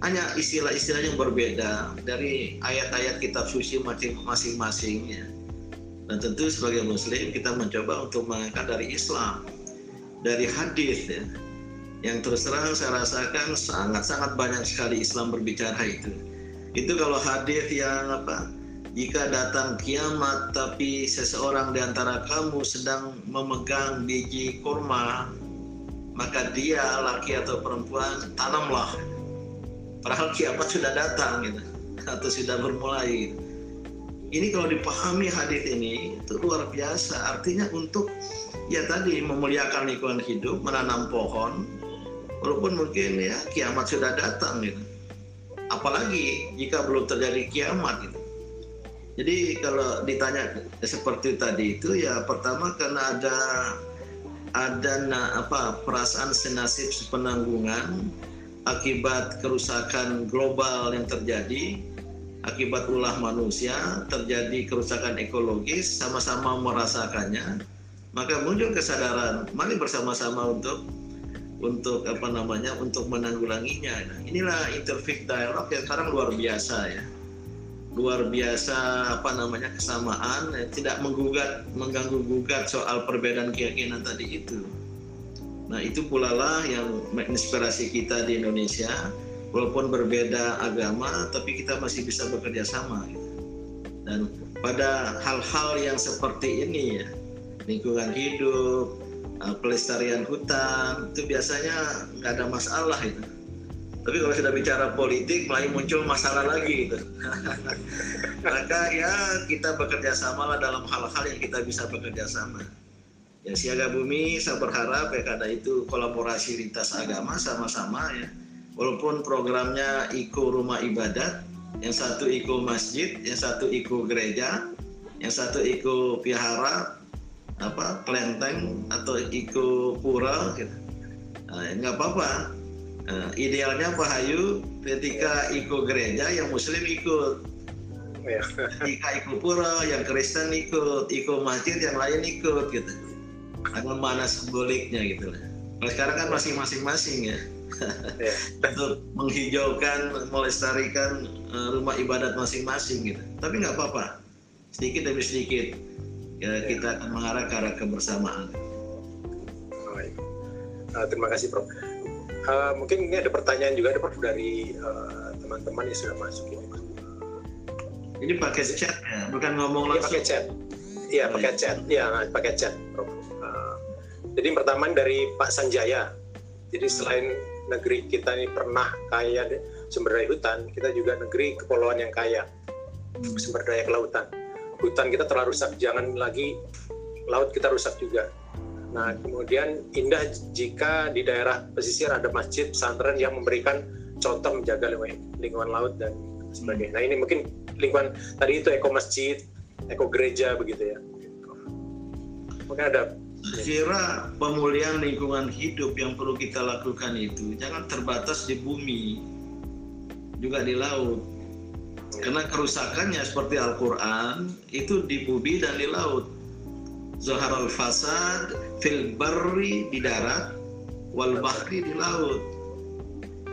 Hanya istilah-istilah yang berbeda dari ayat-ayat kitab suci masing-masing ya. dan tentu sebagai muslim kita mencoba untuk mengangkat dari Islam dari hadis ya. Yang terus terang saya rasakan sangat-sangat banyak sekali Islam berbicara itu. Itu kalau hadis yang apa jika datang kiamat tapi seseorang di antara kamu sedang memegang biji kurma, maka dia laki atau perempuan tanamlah. Padahal kiamat sudah datang gitu atau sudah bermulai. Gitu. Ini kalau dipahami hadis ini itu luar biasa. Artinya untuk ya tadi memuliakan lingkungan hidup, menanam pohon, walaupun mungkin ya kiamat sudah datang gitu. Apalagi jika belum terjadi kiamat gitu jadi kalau ditanya seperti tadi itu ya pertama karena ada ada na, apa perasaan senasib sepenanggungan akibat kerusakan global yang terjadi akibat ulah manusia terjadi kerusakan ekologis sama-sama merasakannya maka muncul kesadaran mari bersama-sama untuk untuk apa namanya untuk menanggulanginya. Nah, inilah interfaith dialog yang sekarang luar biasa ya luar biasa apa namanya kesamaan eh, tidak menggugat mengganggu gugat soal perbedaan keyakinan tadi itu. Nah itu pula lah yang menginspirasi kita di Indonesia. Walaupun berbeda agama tapi kita masih bisa bekerja sama. Gitu. dan pada hal-hal yang seperti ini ya lingkungan hidup eh, pelestarian hutan itu biasanya nggak ada masalah itu tapi kalau sudah bicara politik mulai muncul masalah lagi gitu. Maka ya kita bekerja sama lah dalam hal-hal yang kita bisa bekerja sama. Ya siaga bumi saya berharap ya karena itu kolaborasi lintas agama sama-sama ya. Walaupun programnya Iko Rumah Ibadat yang satu Iko Masjid yang satu Iko Gereja yang satu Iko Pihara apa kelenteng atau Iko Pura gitu. Nah, nggak apa-apa Nah, idealnya Pak Hayu ketika ikut gereja yang Muslim ikut, iya. ketika ikut pura yang Kristen ikut, ikut masjid yang lain ikut gitu. Ada mana simboliknya gitu lah. Kalau sekarang kan masih masing-masing ya. Yeah. Untuk menghijaukan, melestarikan eh, rumah ibadat masing-masing gitu. Tapi nggak apa-apa, sedikit demi sedikit ya, kita akan mengarah ke arah kebersamaan. Uh, terima kasih Prof. Uh, mungkin ini ada pertanyaan juga ada dari uh, teman-teman yang sudah masuk ini. Ini pakai chat ya, bukan ngomong langsung. Iya pakai chat. Iya oh, pakai iya. chat. Iya pakai chat. Uh, jadi pertama dari Pak Sanjaya. Jadi selain negeri kita ini pernah kaya sumber daya hutan, kita juga negeri kepulauan yang kaya hmm. sumber daya kelautan. Hutan kita telah rusak, jangan lagi laut kita rusak juga. Nah, kemudian indah jika di daerah pesisir ada masjid, pesantren yang memberikan contoh menjaga lingkungan, laut dan sebagainya. Nah, ini mungkin lingkungan tadi itu eko masjid, eko gereja begitu ya. Mungkin ada. Kira pemulihan lingkungan hidup yang perlu kita lakukan itu jangan terbatas di bumi juga di laut. Karena kerusakannya seperti Al-Quran itu di bumi dan di laut. Zohar al-fasad fil barri di darat wal bahri di laut.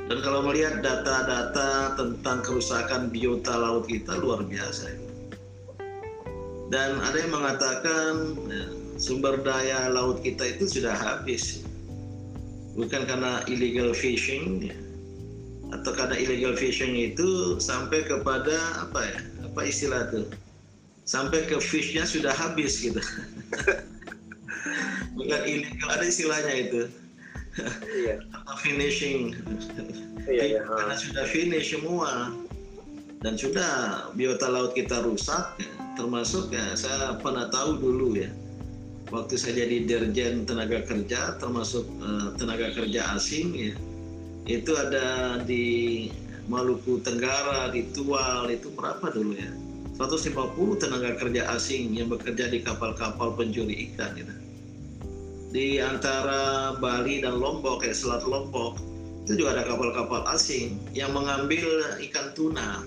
Dan kalau melihat data-data tentang kerusakan biota laut kita luar biasa. Dan ada yang mengatakan ya, sumber daya laut kita itu sudah habis. Bukan karena illegal fishing ya. atau karena illegal fishing itu sampai kepada apa ya? Apa istilah itu? Sampai ke fishnya sudah habis gitu. bukan illegal ada istilahnya itu iya. atau finishing iya, iya. karena sudah finish semua dan sudah biota laut kita rusak ya. termasuk ya saya pernah tahu dulu ya waktu saya jadi dirjen tenaga kerja termasuk uh, tenaga kerja asing ya itu ada di Maluku Tenggara di Tual itu berapa dulu ya 150 tenaga kerja asing yang bekerja di kapal-kapal pencuri ikan gitu. Di antara Bali dan Lombok kayak Selat Lombok itu juga ada kapal-kapal asing yang mengambil ikan tuna.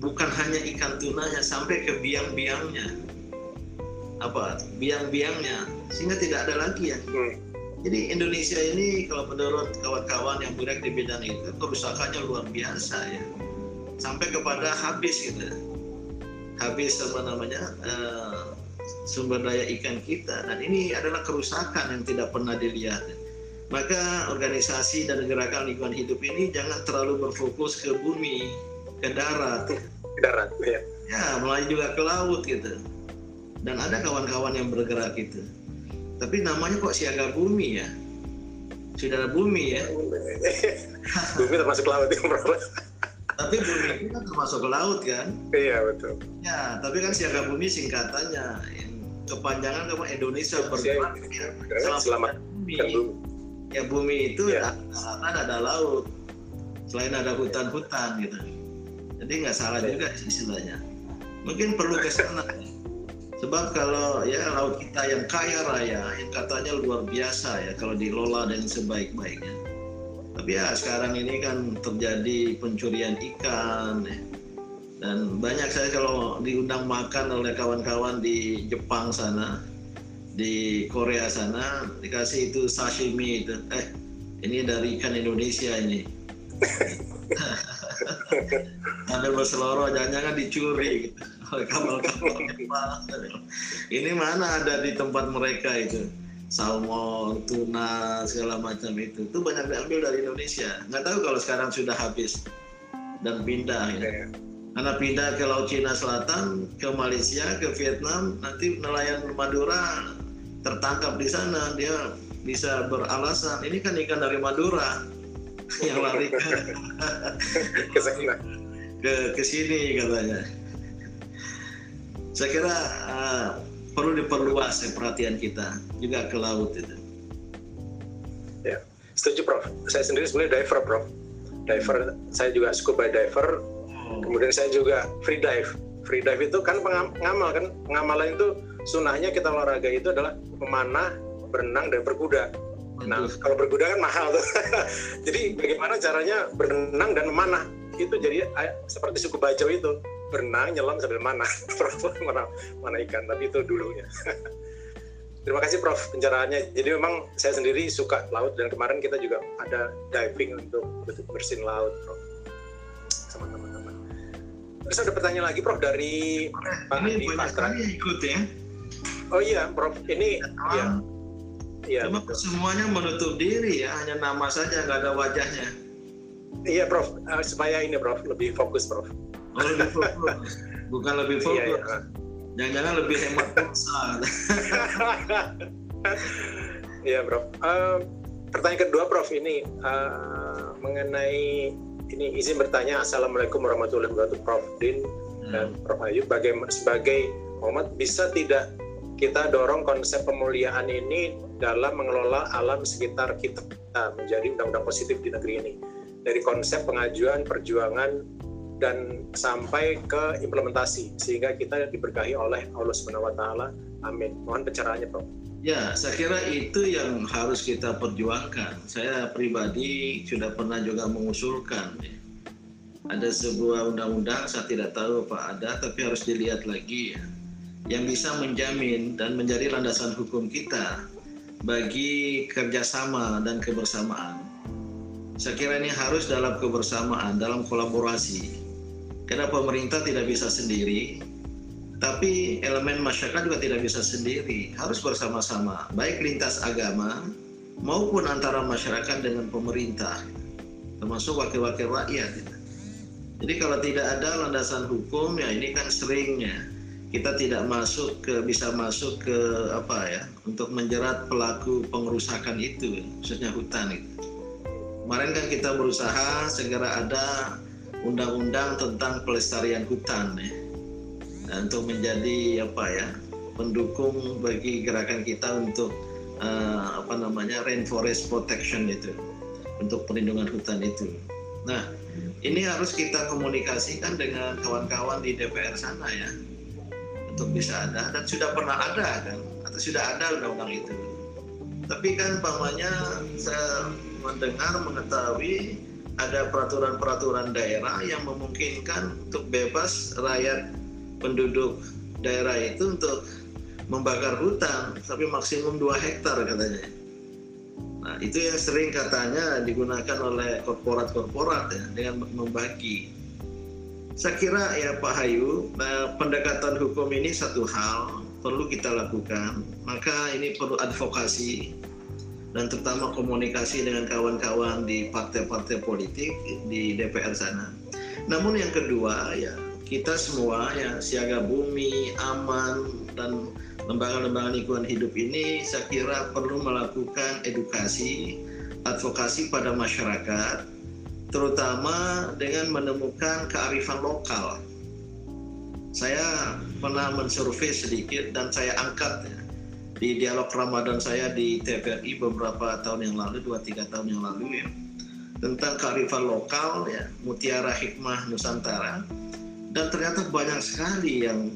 Bukan hanya ikan tunanya sampai ke biang-biangnya. Apa? Biang-biangnya sehingga tidak ada lagi ya. Hmm. Jadi Indonesia ini kalau menurut kawan-kawan yang bergerak di bidang itu kerusakannya luar biasa ya sampai kepada habis gitu habis apa namanya uh, sumber daya ikan kita dan ini adalah kerusakan yang tidak pernah dilihat. Maka organisasi dan gerakan lingkungan hidup ini jangan terlalu berfokus ke bumi ke darat. Ke darat ya. Ya melayani juga ke laut gitu. Dan ada kawan-kawan yang bergerak gitu. Tapi namanya kok siaga bumi ya? Sudah bumi ya? Bumi termasuk laut ya bro. Tapi bumi itu kan termasuk ke laut kan? Iya betul. Ya tapi kan siaga bumi singkatannya yang kepanjangan apa Indonesia ya, selamat bumi. Bumi. Ya bumi itu Ya. ada, ada laut. Selain ada hutan-hutan gitu. Jadi nggak salah Ya. juga istilahnya. Mungkin perlu ke sana. Sebab kalau ya laut kita yang kaya raya yang katanya luar biasa ya kalau dikelola dengan sebaik-baiknya. Tapi ya sekarang ini kan terjadi pencurian ikan ya. Dan banyak saya kalau diundang makan oleh kawan-kawan di Jepang sana di Korea sana dikasih itu sashimi itu. Eh ini dari ikan Indonesia ini. Ada berseloroh jangan-jangan dicuri gitu. Oleh kapal-kapal Jepang. Ini mana ada di tempat mereka itu? Salmon, tuna, segala macam itu. Itu banyak diambil dari Indonesia. Nggak tahu kalau sekarang sudah habis dan pindah ya. Karena pindah ke Laut Cina Selatan, ke Malaysia, ke Vietnam, nanti nelayan Madura tertangkap di sana, dia bisa beralasan ini kan ikan dari Madura yang lari ke ke sana. Ke, ke sini katanya. Saya kira uh, perlu diperluas ya perhatian kita juga ke laut itu. ya setuju prof. Saya sendiri sebenarnya diver prof. Diver saya juga scuba diver kemudian saya juga free dive. Free dive itu kan pengam- pengamal kan? Pengamalan itu sunahnya kita olahraga itu adalah memanah berenang dan berkuda. Nah kalau berkuda kan mahal tuh. Jadi bagaimana caranya berenang dan memanah? Itu jadi seperti suku bajau itu. Berenang nyelam sambil manah. Prof, mana mana ikan tapi itu dulunya. Terima kasih Prof pencerahannya. Jadi memang saya sendiri suka laut dan kemarin kita juga ada diving untuk bersihin laut Prof. Sama teman-teman. Terus ada pertanyaan lagi Prof dari Ini Patra. sekali yang ikut ya. Oh iya Prof, ini ya, Ah, iya, Cuma betul. semuanya menutup diri ya, hanya nama saja nggak ada wajahnya. iya Prof, Eh, supaya ini Prof lebih fokus Prof. Oh, lebih fokus. Bukan lebih fokus. Iya, iya. Jangan-jangan lebih hemat pulsa. Iya Prof. Eh, pertanyaan kedua Prof ini eh, mengenai ini izin bertanya Assalamualaikum warahmatullahi wabarakatuh Prof Din dan Prof Ayu bagaimana sebagai Muhammad bisa tidak kita dorong konsep pemuliaan ini dalam mengelola alam sekitar kita menjadi undang-undang positif di negeri ini dari konsep pengajuan perjuangan dan sampai ke implementasi sehingga kita diberkahi oleh Allah Subhanahu wa taala. Amin. Mohon pencerahannya, Prof. Ya, saya kira itu yang harus kita perjuangkan. Saya pribadi sudah pernah juga mengusulkan. ya. Ada sebuah undang-undang, saya tidak tahu apa ada, tapi harus dilihat lagi ya. Yang bisa menjamin dan menjadi landasan hukum kita bagi kerjasama dan kebersamaan. Saya kira ini harus dalam kebersamaan, dalam kolaborasi. Karena pemerintah tidak bisa sendiri, tapi elemen masyarakat juga tidak bisa sendiri, harus bersama-sama, baik lintas agama maupun antara masyarakat dengan pemerintah, termasuk wakil-wakil rakyat. Jadi kalau tidak ada landasan hukum, ya ini kan seringnya kita tidak masuk ke bisa masuk ke apa ya untuk menjerat pelaku pengerusakan itu, khususnya hutan itu. Kemarin kan kita berusaha segera ada undang-undang tentang pelestarian hutan ya untuk menjadi apa ya pendukung bagi gerakan kita untuk eh, apa namanya rainforest protection itu untuk perlindungan hutan itu. Nah ini harus kita komunikasikan dengan kawan-kawan di DPR sana ya untuk bisa ada dan sudah pernah ada kan atau sudah ada undang-undang itu. Tapi kan pamannya saya mendengar mengetahui ada peraturan-peraturan daerah yang memungkinkan untuk bebas rakyat penduduk daerah itu untuk membakar hutan tapi maksimum 2 hektar katanya. Nah, itu yang sering katanya digunakan oleh korporat-korporat ya dengan membagi. Saya kira ya Pak Hayu, nah, pendekatan hukum ini satu hal perlu kita lakukan. Maka ini perlu advokasi dan terutama komunikasi dengan kawan-kawan di partai-partai politik di DPR sana. Namun yang kedua ya kita semua ya siaga bumi, aman dan lembaga-lembaga lingkungan hidup ini saya kira perlu melakukan edukasi, advokasi pada masyarakat, terutama dengan menemukan kearifan lokal. Saya pernah mensurvei sedikit dan saya angkat di dialog Ramadan saya di TVRI beberapa tahun yang lalu, dua tiga tahun yang lalu ya, tentang kearifan lokal ya, mutiara hikmah Nusantara dan ternyata banyak sekali yang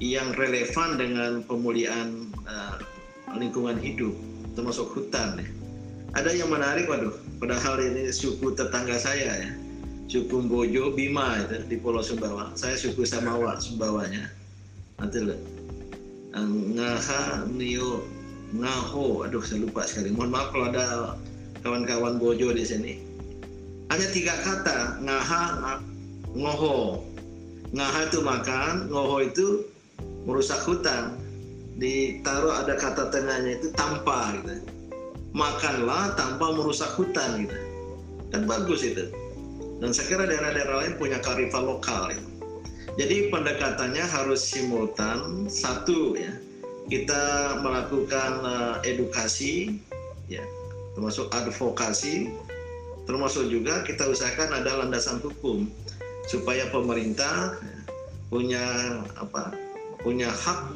yang relevan dengan pemulihan uh, lingkungan hidup termasuk hutan ya. Ada yang menarik waduh, padahal ini suku tetangga saya ya. Suku Bojo Bima itu di Pulau Sumbawa. Saya suku Samawa Sumbawanya. Nanti loh. Ngaha Nio Ngaho, aduh saya lupa sekali. Mohon maaf kalau ada kawan-kawan Bojo di sini. Hanya tiga kata, Ngaha, Ngoho. Ngaha itu makan, Ngoho itu merusak hutan. Ditaruh ada kata tengahnya itu tanpa gitu. Makanlah tanpa merusak hutan gitu. Kan bagus itu. Dan saya kira daerah-daerah lain punya karifan lokal gitu. jadi pendekatannya harus simultan. Satu ya kita melakukan uh, edukasi ya termasuk advokasi. Termasuk juga kita usahakan ada landasan hukum supaya pemerintah ya, punya apa punya hak,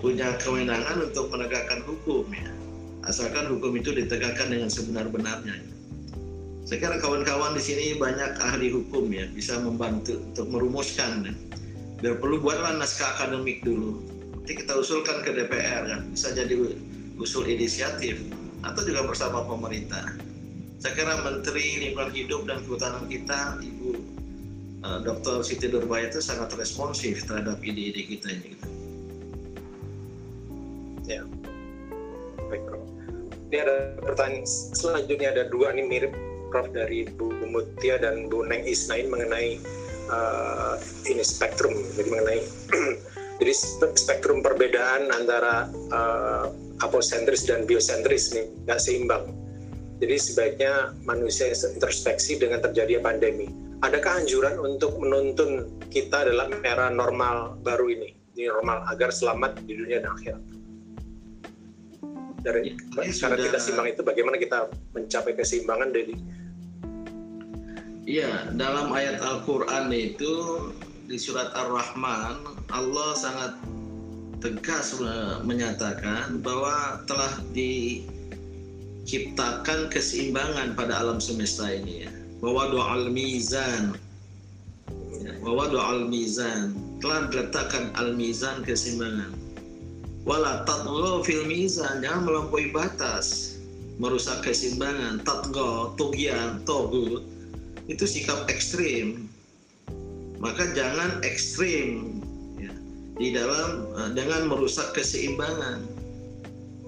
punya kewenangan untuk menegakkan hukum ya. Asalkan hukum itu ditegakkan dengan sebenar-benarnya. Kira kawan-kawan di sini banyak ahli hukum ya, bisa membantu untuk merumuskan. Ya. Biar perlu buatlah naskah akademik dulu. Nanti kita usulkan ke DPR kan, bisa jadi usul inisiatif atau juga bersama pemerintah. Saya kira Menteri Lingkungan Hidup dan Kehutanan kita, Ibu eh, Dr. Siti Nurbaya itu sangat responsif terhadap ide-ide kita ini. Gitu. Ya, baik Prof. Ini ada pertanyaan selanjutnya ada dua nih mirip Prof dari Bu Mutia dan Bu Neng Isnain mengenai uh, ini spektrum, jadi mengenai jadi spektrum perbedaan antara uh, aposentris dan biosentris nih nggak seimbang. Jadi sebaiknya manusia introspeksi dengan terjadinya pandemi adakah anjuran untuk menuntun kita dalam era normal baru ini, ini normal agar selamat di dunia dan akhirat? Dari ya, cara sudah... kita simbang itu, bagaimana kita mencapai keseimbangan dari? Iya, dalam ayat Al-Quran itu di surat Ar-Rahman Allah sangat tegas menyatakan bahwa telah diciptakan keseimbangan pada alam semesta ini ya al-mizan. Bahwa doa al-mizan. Telah diletakkan al-mizan keseimbangan wala tatghaw fil mizan. Jangan melampaui batas. Merusak keseimbangan tatghaw tughyan togut itu sikap ekstrim. Maka jangan ekstrim ya, di dalam uh, dengan merusak keseimbangan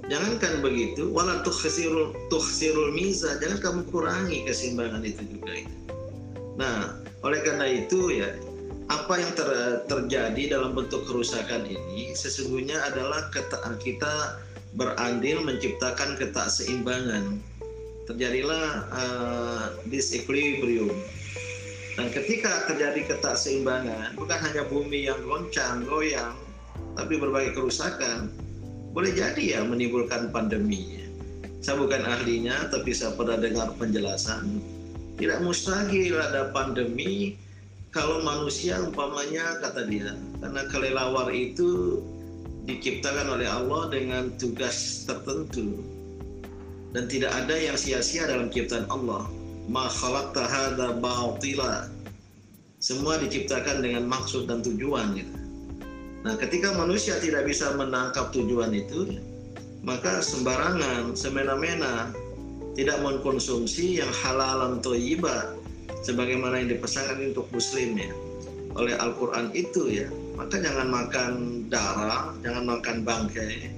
Jangankan begitu, wala tukhsirul tukhsirul miza, jangan kamu kurangi keseimbangan itu juga. Nah, oleh karena itu ya, apa yang ter, terjadi dalam bentuk kerusakan ini sesungguhnya adalah keta, kita berandil menciptakan ketakseimbangan. Terjadilah uh, disequilibrium. Dan ketika terjadi ketakseimbangan, bukan hanya bumi yang goncang, goyang, tapi berbagai kerusakan, boleh jadi ya menimbulkan pandemi. Saya bukan ahlinya, tapi saya pernah dengar penjelasan. Tidak mustahil ada pandemi kalau manusia umpamanya kata dia, karena kelelawar itu diciptakan oleh Allah dengan tugas tertentu dan tidak ada yang sia-sia dalam ciptaan Allah. Ma khalaqta hadza. Semua diciptakan dengan maksud dan tujuan gitu. Nah, ketika manusia tidak bisa menangkap tujuan itu, maka sembarangan, semena-mena, tidak mengkonsumsi yang halalan toyiba, sebagaimana yang dipesankan untuk muslim ya, oleh Al-Quran itu ya. Maka jangan makan darah, jangan makan bangkai.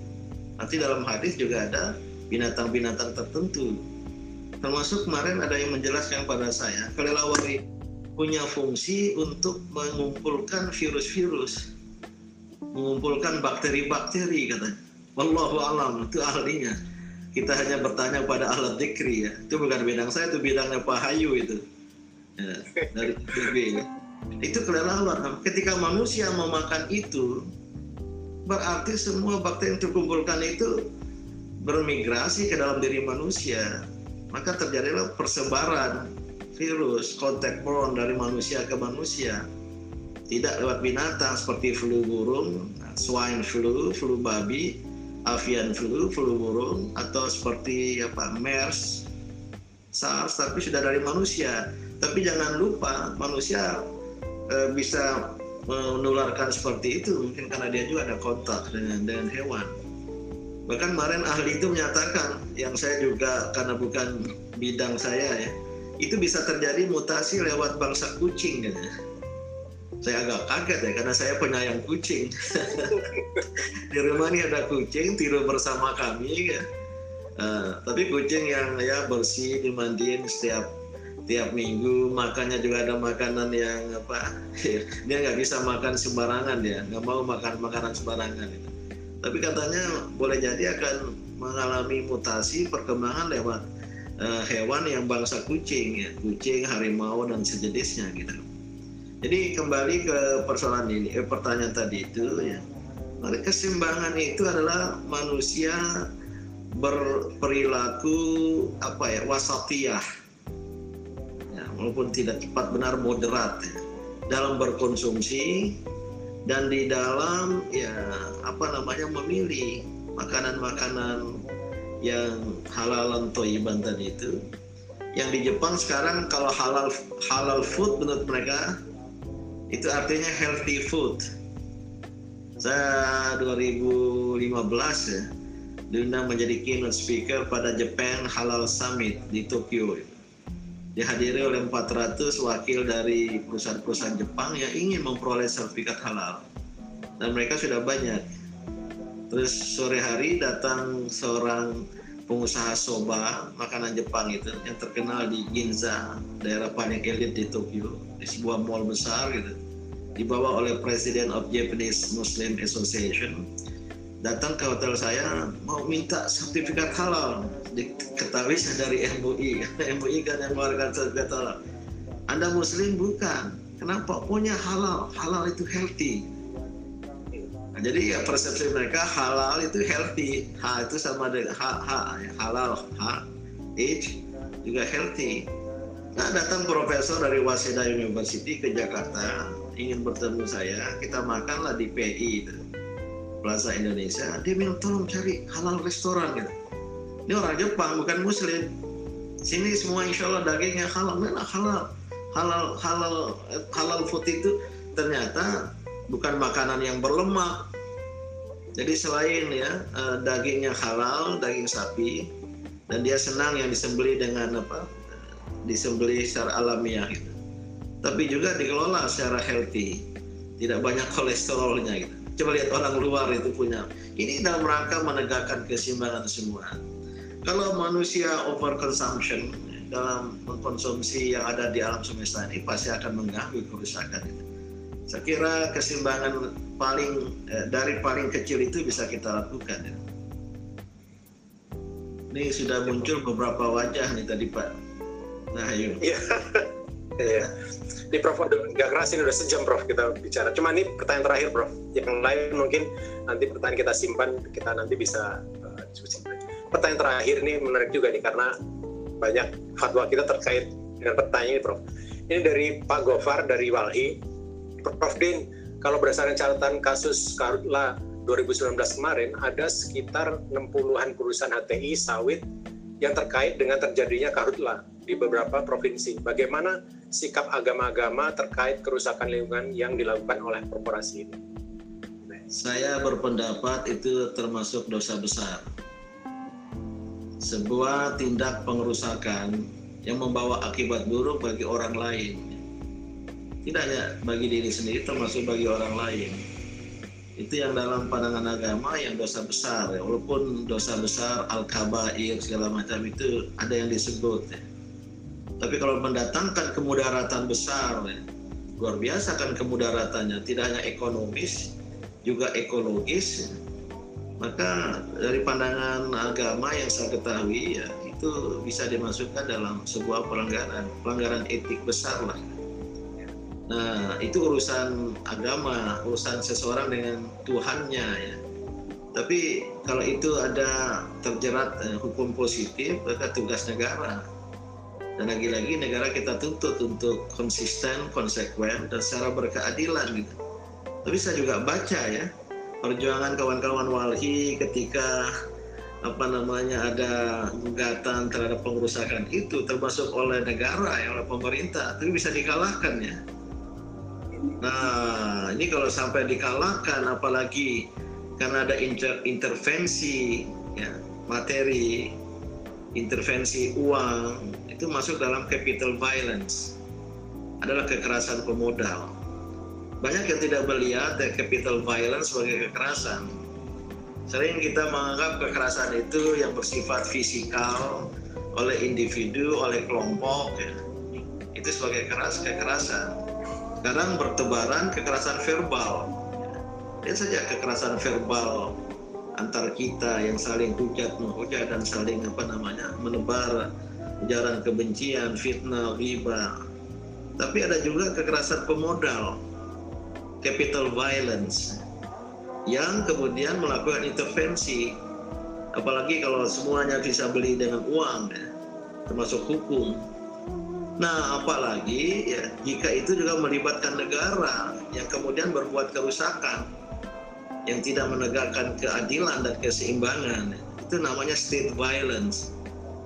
Nanti dalam hadis juga ada binatang-binatang tertentu. Termasuk kemarin ada yang menjelaskan pada saya, kelelawar punya fungsi untuk mengumpulkan virus-virus mengumpulkan bakteri-bakteri katanya. Wallahu alam itu ahlinya. Kita hanya bertanya pada alat dikri ya. Itu bukan bidang saya, itu bidangnya Pak Hayu itu. Ya, dari PB ya. itu kelelawar. Ketika manusia memakan itu, berarti semua bakteri yang terkumpulkan itu bermigrasi ke dalam diri manusia. Maka terjadilah persebaran virus contact borne dari manusia ke manusia. Tidak lewat binatang seperti flu burung, swine flu, flu babi, avian flu, flu burung, atau seperti apa MERS, SARS, tapi sudah dari manusia. Tapi jangan lupa manusia e, bisa menularkan seperti itu mungkin karena dia juga ada kontak dengan dengan hewan. Bahkan kemarin ahli itu menyatakan yang saya juga karena bukan bidang saya ya, itu bisa terjadi mutasi lewat bangsa kucing gitu. Saya agak kaget ya karena saya penyayang kucing. Di rumah ini ada kucing tidur bersama kami. Ya. Uh, tapi kucing yang ya bersih dimandiin setiap tiap minggu. Makannya juga ada makanan yang apa dia nggak bisa makan sembarangan dia nggak mau makan makanan sembarangan itu. Tapi katanya boleh jadi akan mengalami mutasi perkembangan lewat uh, hewan yang bangsa kucing ya. Kucing harimau dan sejenisnya gitu jadi kembali ke persoalan ini eh, pertanyaan tadi itu ya. Keseimbangan itu adalah manusia berperilaku apa ya wasatiyah. Ya, walaupun tidak cepat benar moderat ya, dalam berkonsumsi dan di dalam ya apa namanya memilih makanan-makanan yang halalan toiban tadi itu. Yang di Jepang sekarang kalau halal halal food menurut mereka itu artinya healthy food saya 2015 ya diundang menjadi keynote speaker pada Japan Halal Summit di Tokyo. Dihadiri oleh 400 wakil dari perusahaan-perusahaan Jepang yang ingin memperoleh sertifikat halal. Dan mereka sudah banyak. Terus sore hari datang seorang pengusaha soba makanan Jepang itu yang terkenal di Ginza, daerah paling elit di Tokyo, di sebuah mall besar gitu. Dibawa oleh Presiden of Japanese Muslim Association. Datang ke hotel saya mau minta sertifikat halal. Diketahui dari MUI MUI kan yang mengeluarkan sertifikat halal. Anda muslim bukan? Kenapa? Punya halal. Halal itu healthy nah, jadi ya persepsi mereka halal itu healthy. Ha itu sama dengan ha, ha halal ha H juga healthy. Nah datang profesor dari Waseda University ke Jakarta ingin bertemu saya kita makanlah di PI itu Plaza Indonesia. Dia bilang tolong cari halal restoran gitu. Ini orang Jepang bukan Muslim. Sini semua insya Allah dagingnya halal. Mana halal halal halal halal food itu ternyata bukan makanan yang berlemak. Jadi selain ya eh, dagingnya halal daging sapi dan dia senang yang disembeli dengan apa? Disembeli secara alamiah gitu. Tapi juga dikelola secara healthy. Tidak banyak kolesterolnya gitu. Coba lihat orang luar itu punya. Ini dalam rangka menegakkan keseimbangan semua. Kalau manusia over consumption dalam mengkonsumsi yang ada di alam semesta ini pasti akan mengganggu kerusakan itu saya kira keseimbangan paling eh, dari paling kecil itu bisa kita lakukan ya. ini sudah muncul beberapa wajah nih tadi Pak Nah, yuk. Iya. Iya. Ini Prof, nggak keras ini udah sejam Prof kita bicara. Cuma ini pertanyaan terakhir Prof. Yang lain mungkin nanti pertanyaan kita simpan, kita nanti bisa uh. Pertanyaan terakhir ini menarik juga nih karena banyak fatwa kita terkait dengan pertanyaan ini Prof. Ini dari Pak Gofar dari Walhi. Prof Din, kalau berdasarkan catatan kasus Karutla 2019 kemarin, ada sekitar 60-an perusahaan HTI sawit yang terkait dengan terjadinya karhutla di beberapa provinsi. Bagaimana sikap agama-agama terkait kerusakan lingkungan yang dilakukan oleh korporasi ini? Saya berpendapat itu termasuk dosa besar. Sebuah tindak pengerusakan yang membawa akibat buruk bagi orang lain. Tidak hanya bagi diri sendiri, termasuk bagi orang lain. Itu yang dalam pandangan agama yang dosa besar. Ya. Walaupun dosa besar, al-kabair, segala macam itu ada yang disebut. Ya tapi kalau mendatangkan kemudaratan besar, ya, luar biasa kan kemudaratannya, tidak hanya ekonomis, juga ekologis. Ya. Maka dari pandangan agama yang saya ketahui ya itu bisa dimasukkan dalam sebuah pelanggaran, pelanggaran etik besar lah. Nah, itu urusan agama, urusan seseorang dengan Tuhannya ya. Tapi kalau itu ada terjerat eh, hukum positif, maka tugas negara. Dan lagi-lagi negara kita tuntut untuk konsisten, konsekuen, dan secara berkeadilan gitu. Tapi saya juga baca ya, perjuangan kawan-kawan walhi ketika apa namanya ada gugatan terhadap pengerusakan itu termasuk oleh negara ya oleh pemerintah tapi bisa dikalahkan ya nah ini kalau sampai dikalahkan apalagi karena ada inter intervensi ya materi intervensi uang itu masuk dalam capital violence adalah kekerasan pemodal banyak yang tidak melihat ya, capital violence sebagai kekerasan Sering kita menganggap kekerasan itu yang bersifat fisikal oleh individu, oleh kelompok, ya. itu sebagai keras kekerasan. Sekarang bertebaran kekerasan verbal. Lihat saja kekerasan verbal antar kita yang saling hujat menghujat dan saling apa namanya menebar ujaran kebencian, fitnah, riba. Tapi ada juga kekerasan pemodal, capital violence yang kemudian melakukan intervensi apalagi kalau semuanya bisa beli dengan uang ya, termasuk hukum nah apalagi ya jika itu juga melibatkan negara yang kemudian berbuat kerusakan yang tidak menegakkan keadilan dan keseimbangan itu namanya state violence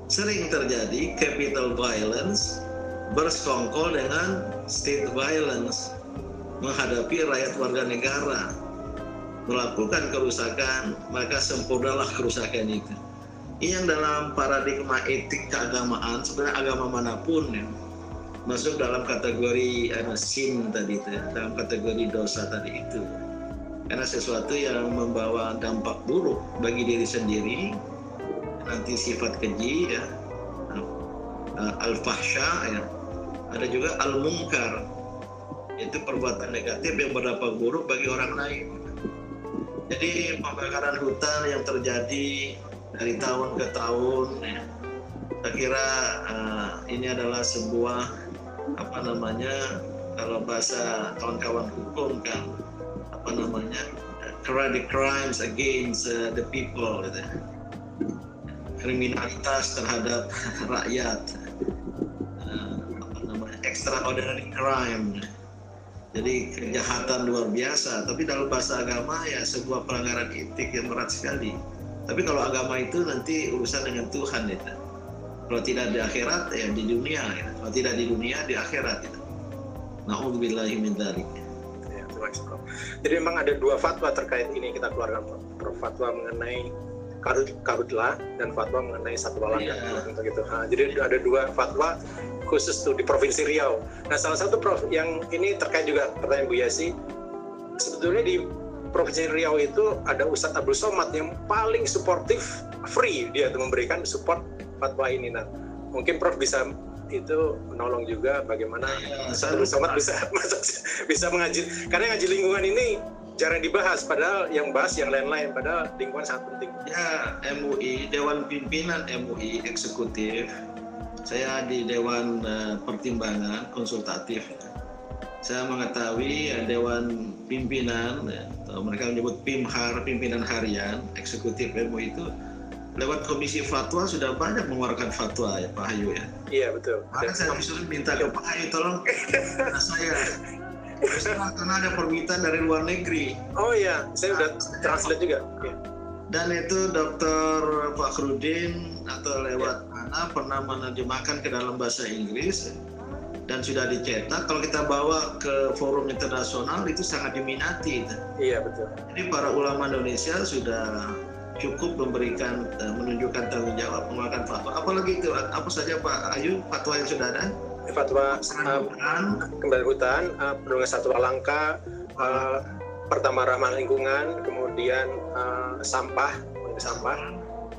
sering terjadi capital violence bersekongkol dengan state violence menghadapi rakyat warga negara melakukan kerusakan, maka sempurnalah kerusakan itu. Ini yang dalam paradigma etik keagamaan, sebenarnya agama mana pun ya, masuk dalam kategori uh, sin tadi itu, ya, dalam kategori dosa tadi itu. Karena sesuatu yang membawa dampak buruk bagi diri sendiri, nanti sifat keji ya, uh, al-fahsya ya, ada juga al-munkar, itu perbuatan negatif yang berdampak buruk bagi orang lain. Jadi pembakaran hutan yang terjadi dari tahun ke tahun, ya, saya kira uh, ini adalah sebuah apa namanya kalau bahasa kawan-kawan hukum kan apa namanya the crimes against uh, the people, gitu. kriminalitas terhadap rakyat, uh, apa namanya extraordinary crime. Jadi kejahatan luar biasa. Tapi dalam bahasa agama ya sebuah pelanggaran etik yang berat sekali. Tapi kalau agama itu nanti urusan dengan Tuhan itu kalau tidak di akhirat ya di dunia ya. kalau tidak di dunia di akhirat ya. Na'udzubillahi min dzalik ya, jadi memang ada dua fatwa terkait ini kita keluarkan fatwa mengenai karutlah dan fatwa mengenai satwa langka yeah. untuk itu. Nah, jadi ada dua fatwa khusus tuh di provinsi Riau. Nah salah satu prof yang ini terkait juga pertanyaan Bu Yasi, sebetulnya di provinsi Riau itu ada Ustadz Abdul Somad yang paling suportif, free dia tuh memberikan support fatwa ini. Nah mungkin Prof bisa itu menolong juga bagaimana ya, Somad bisa bisa mengaji karena ngaji lingkungan ini jarang dibahas padahal yang bahas yang lain-lain padahal lingkungan sangat penting. Ya MUI Dewan Pimpinan MUI eksekutif saya di Dewan uh, Pertimbangan Konsultatif. Saya mengetahui uh, Dewan Pimpinan, ya, atau mereka menyebut PIMHAR, Pimpinan Harian, Eksekutif MU itu, lewat Komisi Fatwa sudah banyak mengeluarkan fatwa ya Pak Hayu ya. Iya betul. Maka saya disuruh minta ke Pak Hayu tolong nah, saya karena ada permintaan dari luar negeri. Oh iya, saya sudah translate juga. Ya. Dan itu Dr. Fakhrudin atau lewat mana pernah menerjemahkan ke dalam bahasa Inggris dan sudah dicetak. Kalau kita bawa ke forum internasional itu sangat diminati. Iya betul. Jadi para ulama Indonesia sudah cukup memberikan eh, menunjukkan tanggung jawab mengeluarkan fatwa. Apalagi itu apa saja Pak Ayu fatwa yang sudah ada? Fatwa uh, kembali hutan, uh, perlindungan satwa langka, uh, pertama ramah lingkungan, kemudian uh, sampah, sampah,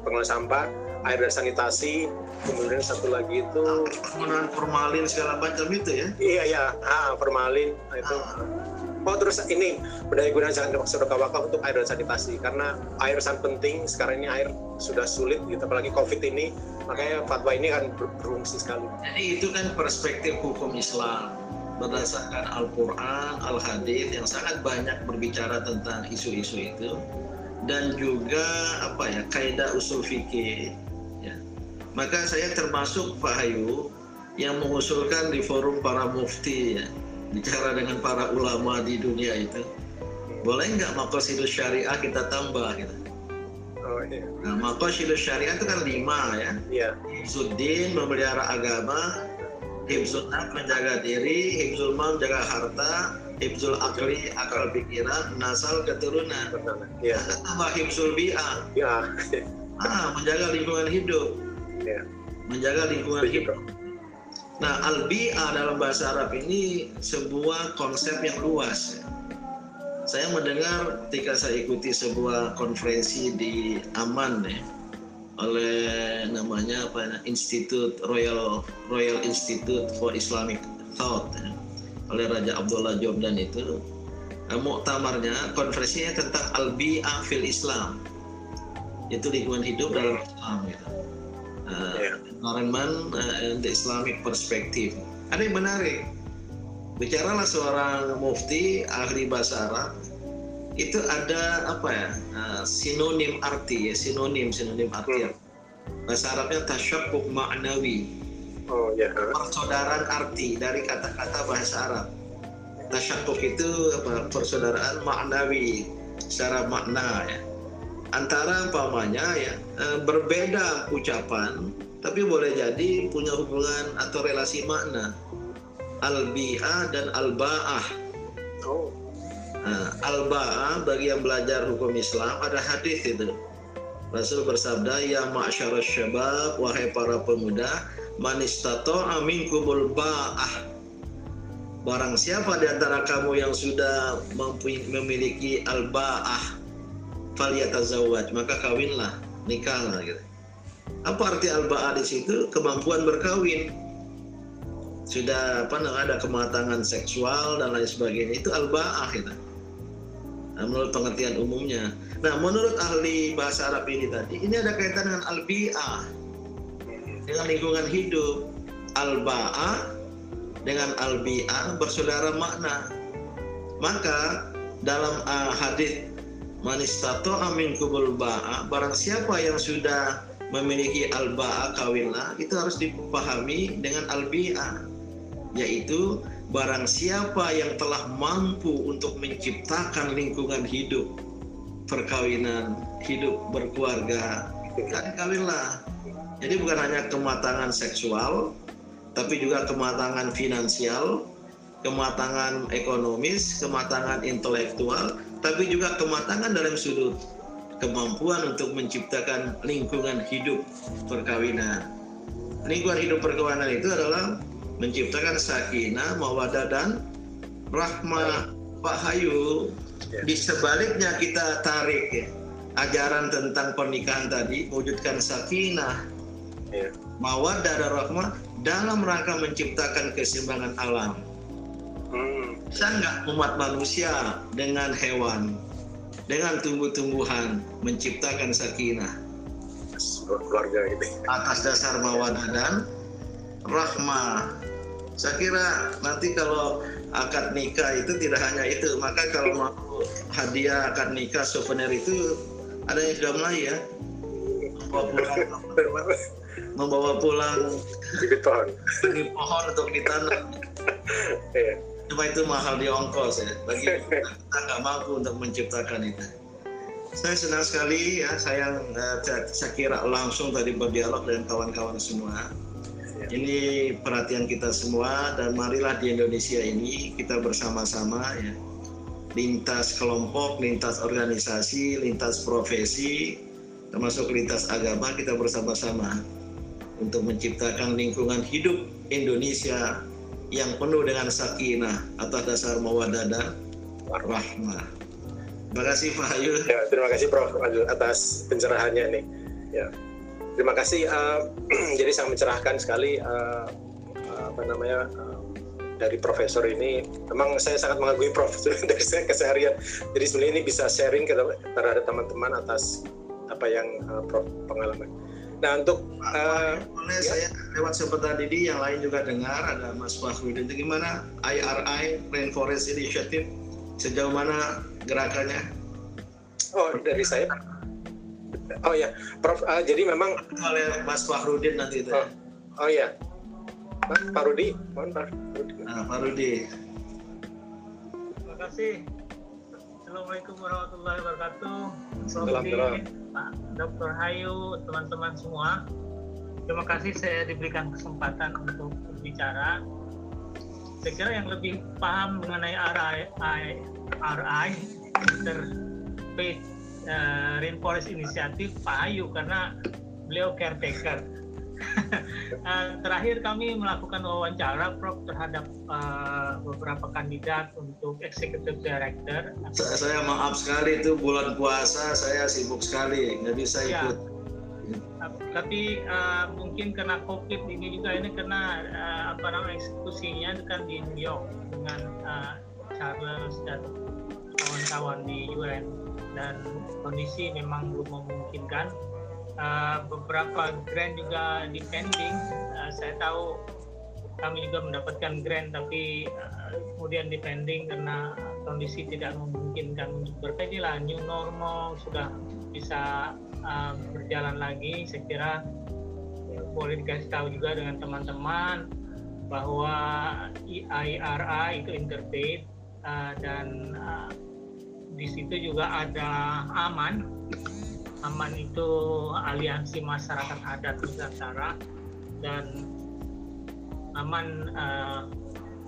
pengelolaan sampah, air dan sanitasi kemudian satu lagi itu penggunaan formalin segala macam itu ya? Iya ya ah, formalin nah, itu. Ah. Oh terus ini berdaya gunaan jangan wakaf untuk air dan sanitasi karena air sangat penting. Sekarang ini air sudah sulit gitu apalagi covid ini. Makanya fatwa ini kan ber berfungsi sekali. Jadi itu kan perspektif hukum Islam. Berdasarkan Al-Quran, Al-Hadith yang sangat banyak berbicara tentang isu-isu itu. Dan juga apa ya kaidah usul fikih. Maka saya termasuk Pak Hayu yang mengusulkan di forum para mufti ya bicara dengan para ulama di dunia itu boleh nggak makosidus syariah kita tambah gitu. Oh iya. Nah, makosidus syariah itu kan lima ya. Iya. Hibzuddin memelihara agama, Hibzul menjaga diri, Hibzul Mal menjaga harta, Hibzul Akli akal pikiran, Nasal keturunan. Iya. Tambah Hibzul Bi'ah, Ya. ah, menjaga lingkungan hidup, Iya. menjaga lingkungan hidup. Nah, al-bi'ah dalam bahasa Arab ini sebuah konsep yang luas. ya. Saya mendengar ketika saya ikuti sebuah konferensi di Aman ya, oleh namanya apa ya, Institute Royal Royal Institute for Islamic Thought ya, oleh Raja Abdullah Jordan itu eh, muktamarnya konferensinya tentang al-bi'ah fil Islam itu lingkungan hidup dalam Islam gitu. Eh, Iya. environment uh, and the Islamic perspective. Ada yang menarik. Bicaralah seorang mufti ahli bahasa Arab itu ada apa ya uh, sinonim arti ya sinonim sinonim arti Hmm. bahasa Arabnya tasyabbuk ma'nawi Oh ya. persaudaraan arti dari kata-kata bahasa Arab tasyabbuk itu apa persaudaraan maknawi secara makna ya antara umpamanya ya eh, berbeda ucapan tapi boleh jadi punya hubungan atau relasi makna. Al-bi'ah dan al-ba'ah. Oh. Nah, al-ba'ah bagi yang belajar hukum Islam ada hadis itu. Rasul bersabda ya ma'syarasy syabab wahai para pemuda man istata'a minkumul ba'ah. Barang siapa di antara kamu yang sudah memiliki al-ba'ah maka kawinlah nikahlah gitu. Apa arti al-ba'ah di situ? Kemampuan berkawin. Sudah apa ada kematangan seksual dan lain sebagainya itu al-ba'ah gitu. Nah, menurut pengertian umumnya. Nah, menurut ahli bahasa Arab ini tadi, ini ada kaitan dengan al-bi'ah dengan lingkungan hidup. Al-ba'ah dengan al-bi'ah bersaudara makna. Maka dalam uh, hadis manistato amin kubul ba'a. Barang siapa yang sudah memiliki al-ba'a kawinlah itu harus dipahami dengan al-bi'ah yaitu barang siapa yang telah mampu untuk menciptakan lingkungan hidup perkawinan hidup berkeluarga kan kawinlah jadi bukan hanya kematangan seksual tapi juga kematangan finansial, kematangan ekonomis, kematangan intelektual, tapi juga kematangan dalam sudut kemampuan untuk menciptakan lingkungan hidup perkawinan. Lingkungan hidup perkawinan itu adalah menciptakan sakinah, mawadah dan rahmah. Pak Hayu, Ya. di sebaliknya kita tarik ya, ajaran tentang pernikahan tadi, mewujudkan sakinah, Iya. mawaddah dan rahmah dalam rangka menciptakan keseimbangan alam. Hmm. Bisa nggak umat manusia dengan hewan, dengan tumbuh-tumbuhan menciptakan sakinah Keluarga ini. atas dasar mawaddah dan rahmah. Saya kira nanti kalau akad nikah itu tidak hanya itu, maka kalau mau hadiah akad nikah souvenir itu ada yang sudah mulai ya membawa pulang, membawa pulang Bibit pohon. pohon untuk ditanam. Cuma itu mahal di ongkos ya. Bagi kita, kita nggak mampu untuk menciptakan itu. Saya senang sekali ya, saya, eh, saya, saya kira langsung tadi berdialog dengan kawan-kawan semua. Ini perhatian kita semua dan marilah di Indonesia ini kita bersama-sama ya. Lintas kelompok, lintas organisasi, lintas profesi, termasuk lintas agama kita bersama-sama untuk menciptakan lingkungan hidup Indonesia yang penuh dengan sakinah atas dasar mawaddah dan rahmah. Terima kasih Pak Ayu. Ya, terima kasih Prof atas pencerahannya nih. Ya. Terima kasih. eh, jadi sangat mencerahkan sekali eh, apa namanya eh, dari profesor ini. Memang saya sangat mengagumi Prof dari saya keseharian. Jadi sebenarnya ini bisa sharing ke terhadap teman-teman atas apa yang eh, Prof pengalaman. Nah untuk uh, boleh ya. saya lewat sebentar Didi yang lain juga dengar ada Mas Fahrudin itu gimana IRI Rainforest Initiative sejauh mana gerakannya? Oh dari saya. Oh ya, Prof. Uh, jadi memang oleh Mas Fahrudin nanti itu. Oh, oh ya, Mas Pak Rudi, mohon Pak Rudi. Nah, Pak Rudi. Terima kasih. Assalamualaikum warahmatullahi wabarakatuh. Assalamualaikum. Pak Dr. Hayu, teman-teman semua. Terima kasih saya diberikan kesempatan untuk berbicara. Saya kira yang lebih paham mengenai RI, RI Interfaith uh, Rainforest Initiative Pak Hayu karena beliau caretaker. Uh, terakhir kami melakukan wawancara Prof terhadap uh, beberapa kandidat untuk executive director. Saya, saya maaf sekali itu bulan puasa saya sibuk sekali nggak bisa ya. ikut. Tapi uh, mungkin karena COVID ini juga ini kena uh, apa namanya eksekusinya kan di New York dengan uh, Charles dan kawan-kawan di UN dan kondisi memang belum memungkinkan uh, beberapa grant juga depending. Uh, saya tahu kami juga mendapatkan grant tapi uh, kemudian depending karena kondisi tidak memungkinkan untuk berpedilah new normal sudah bisa uh, berjalan lagi. Saya kira ya, boleh dikasih tahu juga dengan teman-teman bahwa IRA itu interfaith uh, dan uh, di situ juga ada aman AMAN itu aliansi masyarakat adat Nusantara dan AMAN uh,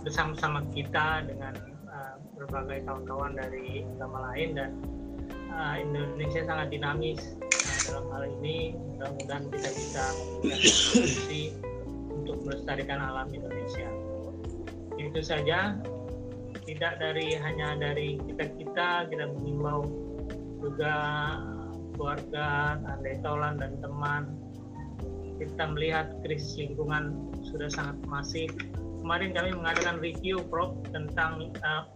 bersama-sama kita dengan uh, berbagai kawan-kawan dari agama lain dan uh, Indonesia sangat dinamis. Uh, dalam hal ini mudah-mudahan kita bisa solusi untuk melestarikan alam Indonesia. Itu saja. Tidak dari hanya dari kita kita kita mengimbau juga keluarga, andai tolan dan teman. Kita melihat krisis lingkungan sudah sangat masif. Kemarin kami mengadakan review, Prof, tentang uh,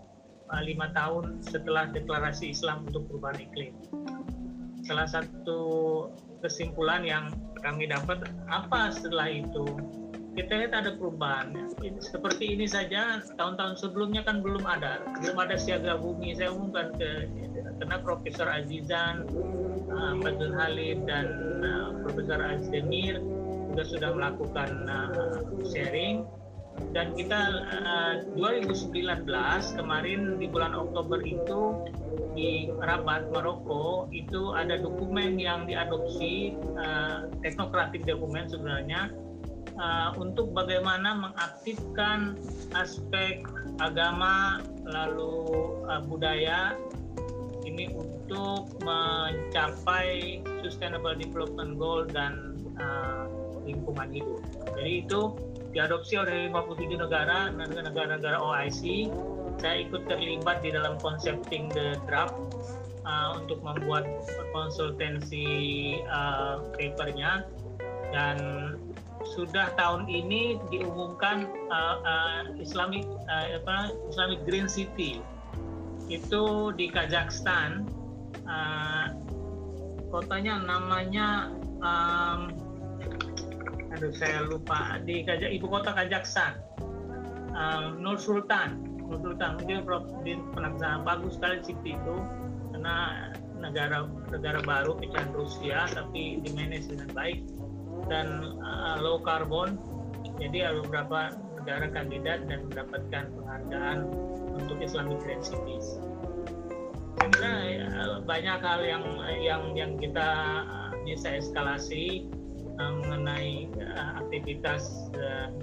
lima tahun setelah deklarasi Islam untuk perubahan iklim. Salah satu kesimpulan yang kami dapat apa setelah itu kita lihat ada perubahan. Seperti ini saja tahun-tahun sebelumnya kan belum ada, belum ada siaga bumi. Saya umumkan ke karena Profesor Azizan, uh, Badul Halim dan uh, Profesor Azdemir juga sudah melakukan uh, sharing dan kita uh, 2019 kemarin di bulan Oktober itu di Rabat Maroko itu ada dokumen yang diadopsi teknokratik dokumen sebenarnya uh, untuk bagaimana mengaktifkan aspek agama lalu uh, budaya ini untuk mencapai Sustainable Development Goal dan uh, lingkungan hidup. Jadi itu diadopsi oleh 57 negara, negara-negara OIC. Saya ikut terlibat di dalam concepting the draft uh, untuk membuat konsultansi uh, papernya dan sudah tahun ini diumumkan uh, uh, Islamic uh, apa Islamic Green City. Itu di Kazakhstan uh, kotanya namanya um, aduh saya lupa. Di Kajak ibu kota Kazakhstan um, Nur Sultan. Nur Sultan mungkin pernah bagus sekali city itu karena negara negara baru pecahan Rusia tapi di manage dengan baik dan uh, low carbon jadi ada beberapa negara kandidat dan mendapatkan penghargaan untuk Islamic Green Cities. Kira ya, banyak hal yang yang yang kita bisa eskalasi mengenai aktivitas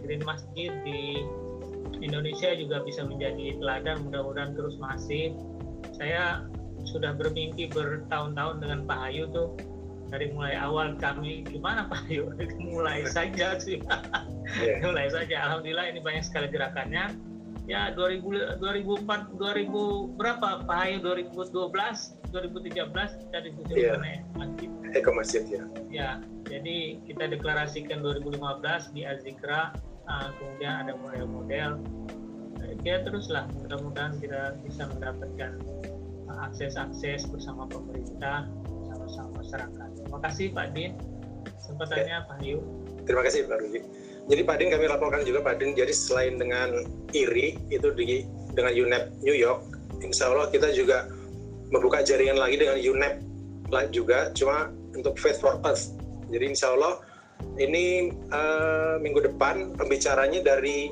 Green Masjid di Indonesia juga bisa menjadi teladan mudah-mudahan terus masif. Saya sudah bermimpi bertahun-tahun dengan Pak Hayu tuh dari mulai awal kami gimana Pak? Ayu mulai saja sih. Yeah. mulai saja. Alhamdulillah ini banyak sekali gerakannya. Ya 2000 2004 2000 berapa Pak Ayu? 2012 2013 kita diskusi yeah. mengenai masjid. Eko Masjid ya. Ya jadi kita deklarasikan 2015 di Azikra uh, kemudian ada model-model. Ya teruslah mudah-mudahan kita bisa mendapatkan akses-akses bersama pemerintah bersama masyarakat Terima kasih Pak Din. kesempatannya Pak Yu. Terima kasih Pak Rudi. Jadi Pak Din kami laporkan juga Pak Din, jadi selain dengan IRI itu di dengan UNEP New York, insya Allah kita juga membuka jaringan lagi dengan UNEP juga, cuma untuk Faith for Earth. Jadi insya Allah ini uh, minggu depan pembicaranya dari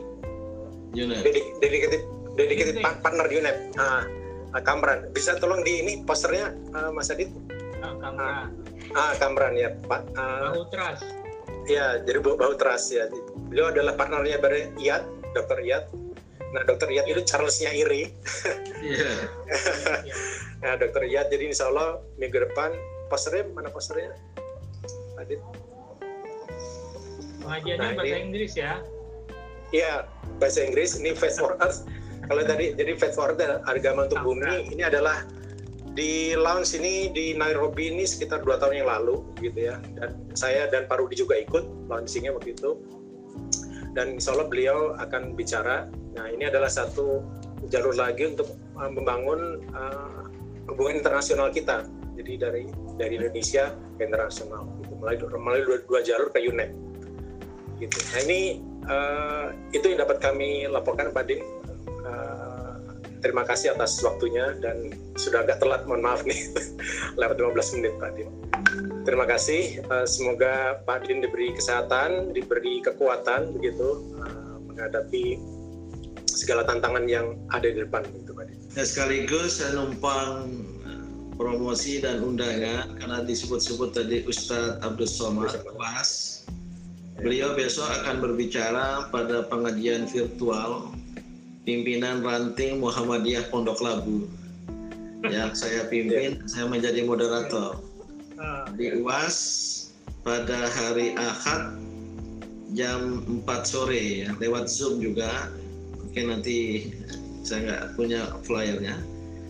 UNEP. dedicated dedicated partner UNEP. Nah, Kamran, bisa tolong di ini posternya uh, Mas Adit? Oh, Kamran. Ah, Kamran ya Pak. Uh, Bahu Trust. Ya, jadi Trust ya. Beliau adalah partnernya dari Iyad, Dokter Iyad. Nah, Dokter Iyad itu Charlesnya Iri. Iya. nah, Dokter Iyad. Jadi Insya Allah minggu depan posternya mana posternya? Adit. Pengajiannya nah, bahasa ini, Inggris ya? Iya, bahasa Inggris. Ini Face for Earth. Kalau tadi jadi Face for Earth agama untuk bumi ini adalah di launch ini di Nairobi ini sekitar dua tahun yang lalu gitu ya. Dan saya dan Pak Rudi juga ikut launchingnya waktu itu. Dan insya Allah beliau akan bicara. Nah ini adalah satu jalur lagi untuk uh, membangun uh, hubungan internasional kita. Jadi dari dari Indonesia ke internasional gitu. melalui melalui dua, dua jalur ke UNEP gitu. Nah ini uh, itu yang dapat kami laporkan Pak Din terima kasih atas waktunya dan sudah agak telat, mohon maaf nih, lewat 15 menit Pak Din. Terima kasih, uh, semoga Pak Din diberi kesehatan, diberi kekuatan begitu uh, menghadapi segala tantangan yang ada di depan itu Pak Din. Ya, sekaligus saya numpang eh, promosi dan undangan karena disebut-sebut tadi Ustadz Abdul Somad Mas. Beliau besok akan berbicara pada pengajian virtual pimpinan ranting Muhammadiyah Pondok Labu. Ya, saya pimpin, saya menjadi moderator. Ah. Di UAS pada hari Ahad jam 4 sore ya, lewat Zoom juga. Mungkin nanti saya nggak punya flyernya.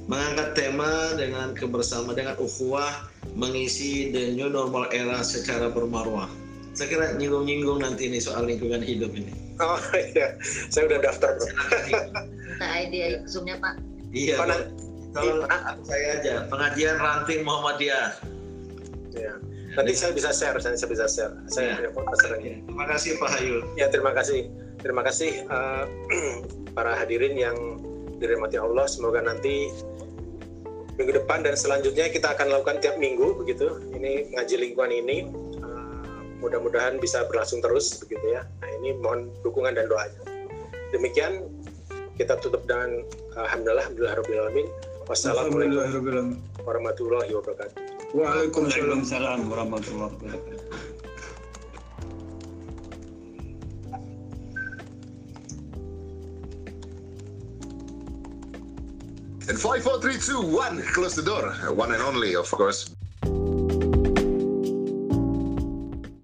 Mengangkat tema dengan kebersamaan dengan ukhuwah mengisi the new normal era secara bermarwah. Saya kira nyinggung-nyinggung nanti ini soal lingkungan hidup ini. Oh iya, saya udah daftar bro. Minta ID zoomnya Pak. Iya. Pak, kalau saya aja pengajian ranting Muhammadiyah. Iya. Nanti saya bisa share, saya bisa share. Saya ya. punya ya. Terima kasih Pak Hayul. Ya terima kasih, terima kasih uh, para hadirin yang dirahmati Allah. Semoga nanti minggu depan dan selanjutnya kita akan lakukan tiap minggu begitu. Ini ngaji lingkungan ini mudah-mudahan bisa berlangsung terus begitu ya. Nah ini mohon dukungan dan doanya. Demikian kita tutup dengan alhamdulillah alhamdulillah alamin. Wassalamualaikum warahmatullahi wabarakatuh. Waalaikumsalam warahmatullahi wabarakatuh. And 5, 4, 3, 2, 1, close the door. One and only, of course.